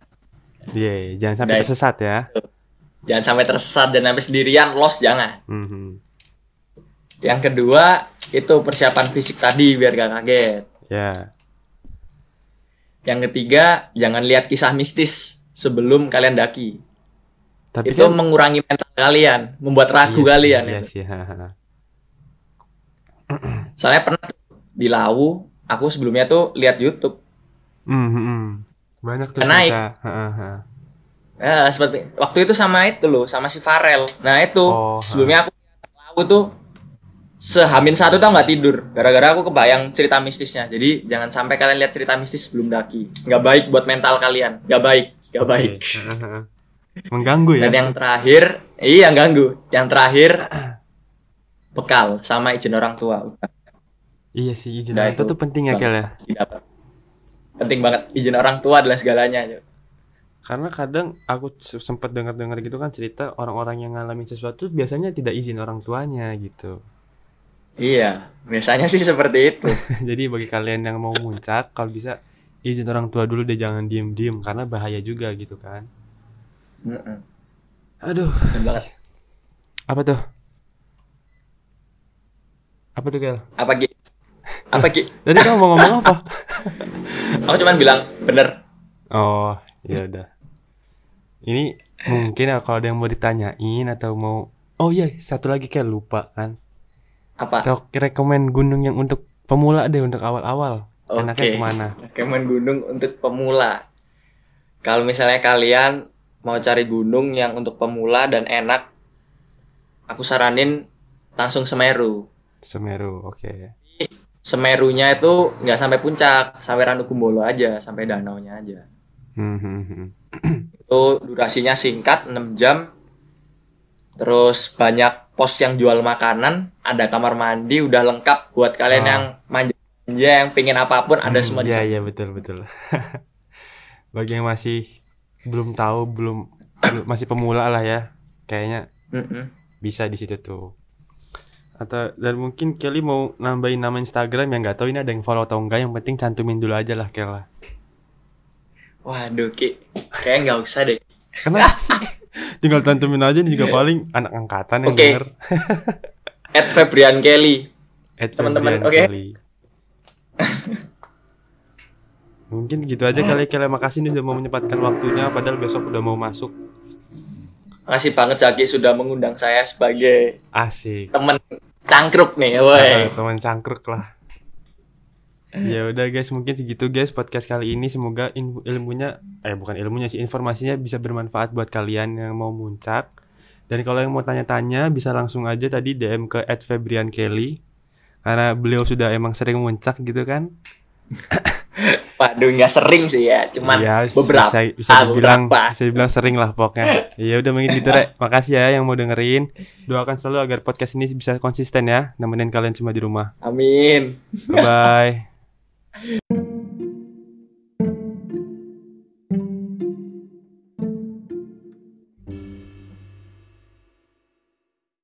Speaker 1: Iya, jangan sampai
Speaker 2: Udah.
Speaker 1: tersesat ya.
Speaker 2: Jangan sampai tersesat dan sampai sendirian, lost jangan.
Speaker 1: Mhm.
Speaker 2: Yang kedua itu persiapan fisik tadi biar gak kaget.
Speaker 1: Ya.
Speaker 2: Yang ketiga jangan lihat kisah mistis sebelum kalian daki.
Speaker 1: Tapi
Speaker 2: itu
Speaker 1: kan
Speaker 2: mengurangi mental kalian, membuat ragu
Speaker 1: Iya sih,
Speaker 2: kalian.
Speaker 1: Iya
Speaker 2: itu.
Speaker 1: sih, haha.
Speaker 2: Soalnya pernah di Lawu, aku sebelumnya tuh lihat YouTube.
Speaker 1: Mhm. Banyak tuh
Speaker 2: Naik. Nah, seperti waktu itu sama itu loh, sama si Farel. Nah itu
Speaker 1: Oh,
Speaker 2: sebelumnya aku Lawu tuh sehamin satu tau nggak tidur, gara-gara aku kebayang cerita mistisnya. Jadi jangan sampai kalian lihat cerita mistis sebelum daki. Nggak baik buat mental kalian, nggak baik, nggak baik.
Speaker 1: Mengganggu ya.
Speaker 2: Dan yang terakhir, iya ganggu. Yang terakhir bekal sama izin orang tua. Udah
Speaker 1: Iya sih, izin
Speaker 2: Udah,
Speaker 1: orang tua
Speaker 2: itu
Speaker 1: tuh penting ya. Kel ya.
Speaker 2: Penting banget izin orang tua adalah segalanya.
Speaker 1: Karena kadang aku sempat dengar-dengar gitu kan cerita orang-orang yang ngalamin sesuatu biasanya tidak izin orang tuanya gitu.
Speaker 2: Iya, biasanya sih seperti itu.
Speaker 1: Jadi bagi kalian yang mau muncak, kalau bisa izin orang tua dulu deh jangan diem-diem karena bahaya juga gitu kan.
Speaker 2: Mm-mm.
Speaker 1: Aduh,
Speaker 2: Betul banget.
Speaker 1: apa tuh? Apa tuh, Kel?
Speaker 2: Apa Ki? Apa Ki?
Speaker 1: Tadi kamu mau ngomong apa?
Speaker 2: Aku cuman bilang bener.
Speaker 1: Oh, ya udah. Ini mungkin ya kalau ada yang mau ditanyain atau mau Oh iya, satu lagi kayak lupa kan.
Speaker 2: Apa?
Speaker 1: Rek- Rekomen gunung yang untuk pemula deh untuk awal-awal. Enaknya
Speaker 2: Oke.
Speaker 1: ke mana?
Speaker 2: Kemen gunung untuk pemula. Kalau misalnya kalian mau cari gunung yang untuk pemula dan enak, aku saranin langsung Semeru.
Speaker 1: Semeru, oke.
Speaker 2: Semerunya itu nggak sampai puncak, sampai Ranukumbolo aja, sampai danaunya aja.
Speaker 1: Hmm, hmm, hmm.
Speaker 2: Itu durasinya singkat 6 jam. Terus banyak pos yang jual makanan, ada kamar mandi, udah lengkap buat kalian
Speaker 1: Ah.
Speaker 2: yang manja yang pingin apa pun ada
Speaker 1: Hmm,
Speaker 2: semua di
Speaker 1: Iya,
Speaker 2: sana.
Speaker 1: iya betul betul. Bagi yang masih belum tahu, belum belum- masih pemula lah ya. Kayaknya
Speaker 2: Mm-mm.
Speaker 1: bisa di situ tuh. Atau dan mungkin Kelly mau nambahin nama Instagram yang nggak tahu ini ada yang follow atau enggak, yang penting cantumin dulu aja lah Kel lah.
Speaker 2: Waduh, Ki. Kayaknya nggak usah deh.
Speaker 1: Kenapa sih? Tinggal cantumin aja ini juga paling anak angkatan yang
Speaker 2: Oke.
Speaker 1: denger.
Speaker 2: At Febrian Kelly.
Speaker 1: Ed
Speaker 2: Teman-teman,
Speaker 1: Febrian
Speaker 2: oke?
Speaker 1: Kelly. Mungkin gitu aja kali Kelly makasih nih udah mau menyempatkan waktunya padahal besok udah mau masuk.
Speaker 2: Makasih banget Zaki sudah mengundang saya sebagai
Speaker 1: Asik.
Speaker 2: temen cangkruk nih, woi.
Speaker 1: Teman cangkruk lah. Ya udah guys, mungkin segitu guys podcast kali ini. Semoga ilmunya eh bukan ilmunya sih, informasinya bisa bermanfaat buat kalian yang mau muncak. Dan kalau yang mau tanya-tanya bisa langsung aja tadi DM ke @febriankelly karena beliau sudah emang sering muncak gitu kan.
Speaker 2: Waduh, nggak sering sih ya, cuman
Speaker 1: Iya,
Speaker 2: beberapa.
Speaker 1: bisa, bisa dibilang
Speaker 2: beberapa.
Speaker 1: bisa dibilang sering lah pokoknya. Ya udah mungkin gitu Rek. Makasih ya yang mau dengerin. Doakan selalu agar podcast ini bisa konsisten ya, nemenin kalian semua di rumah.
Speaker 2: Amin.
Speaker 1: Bye bye.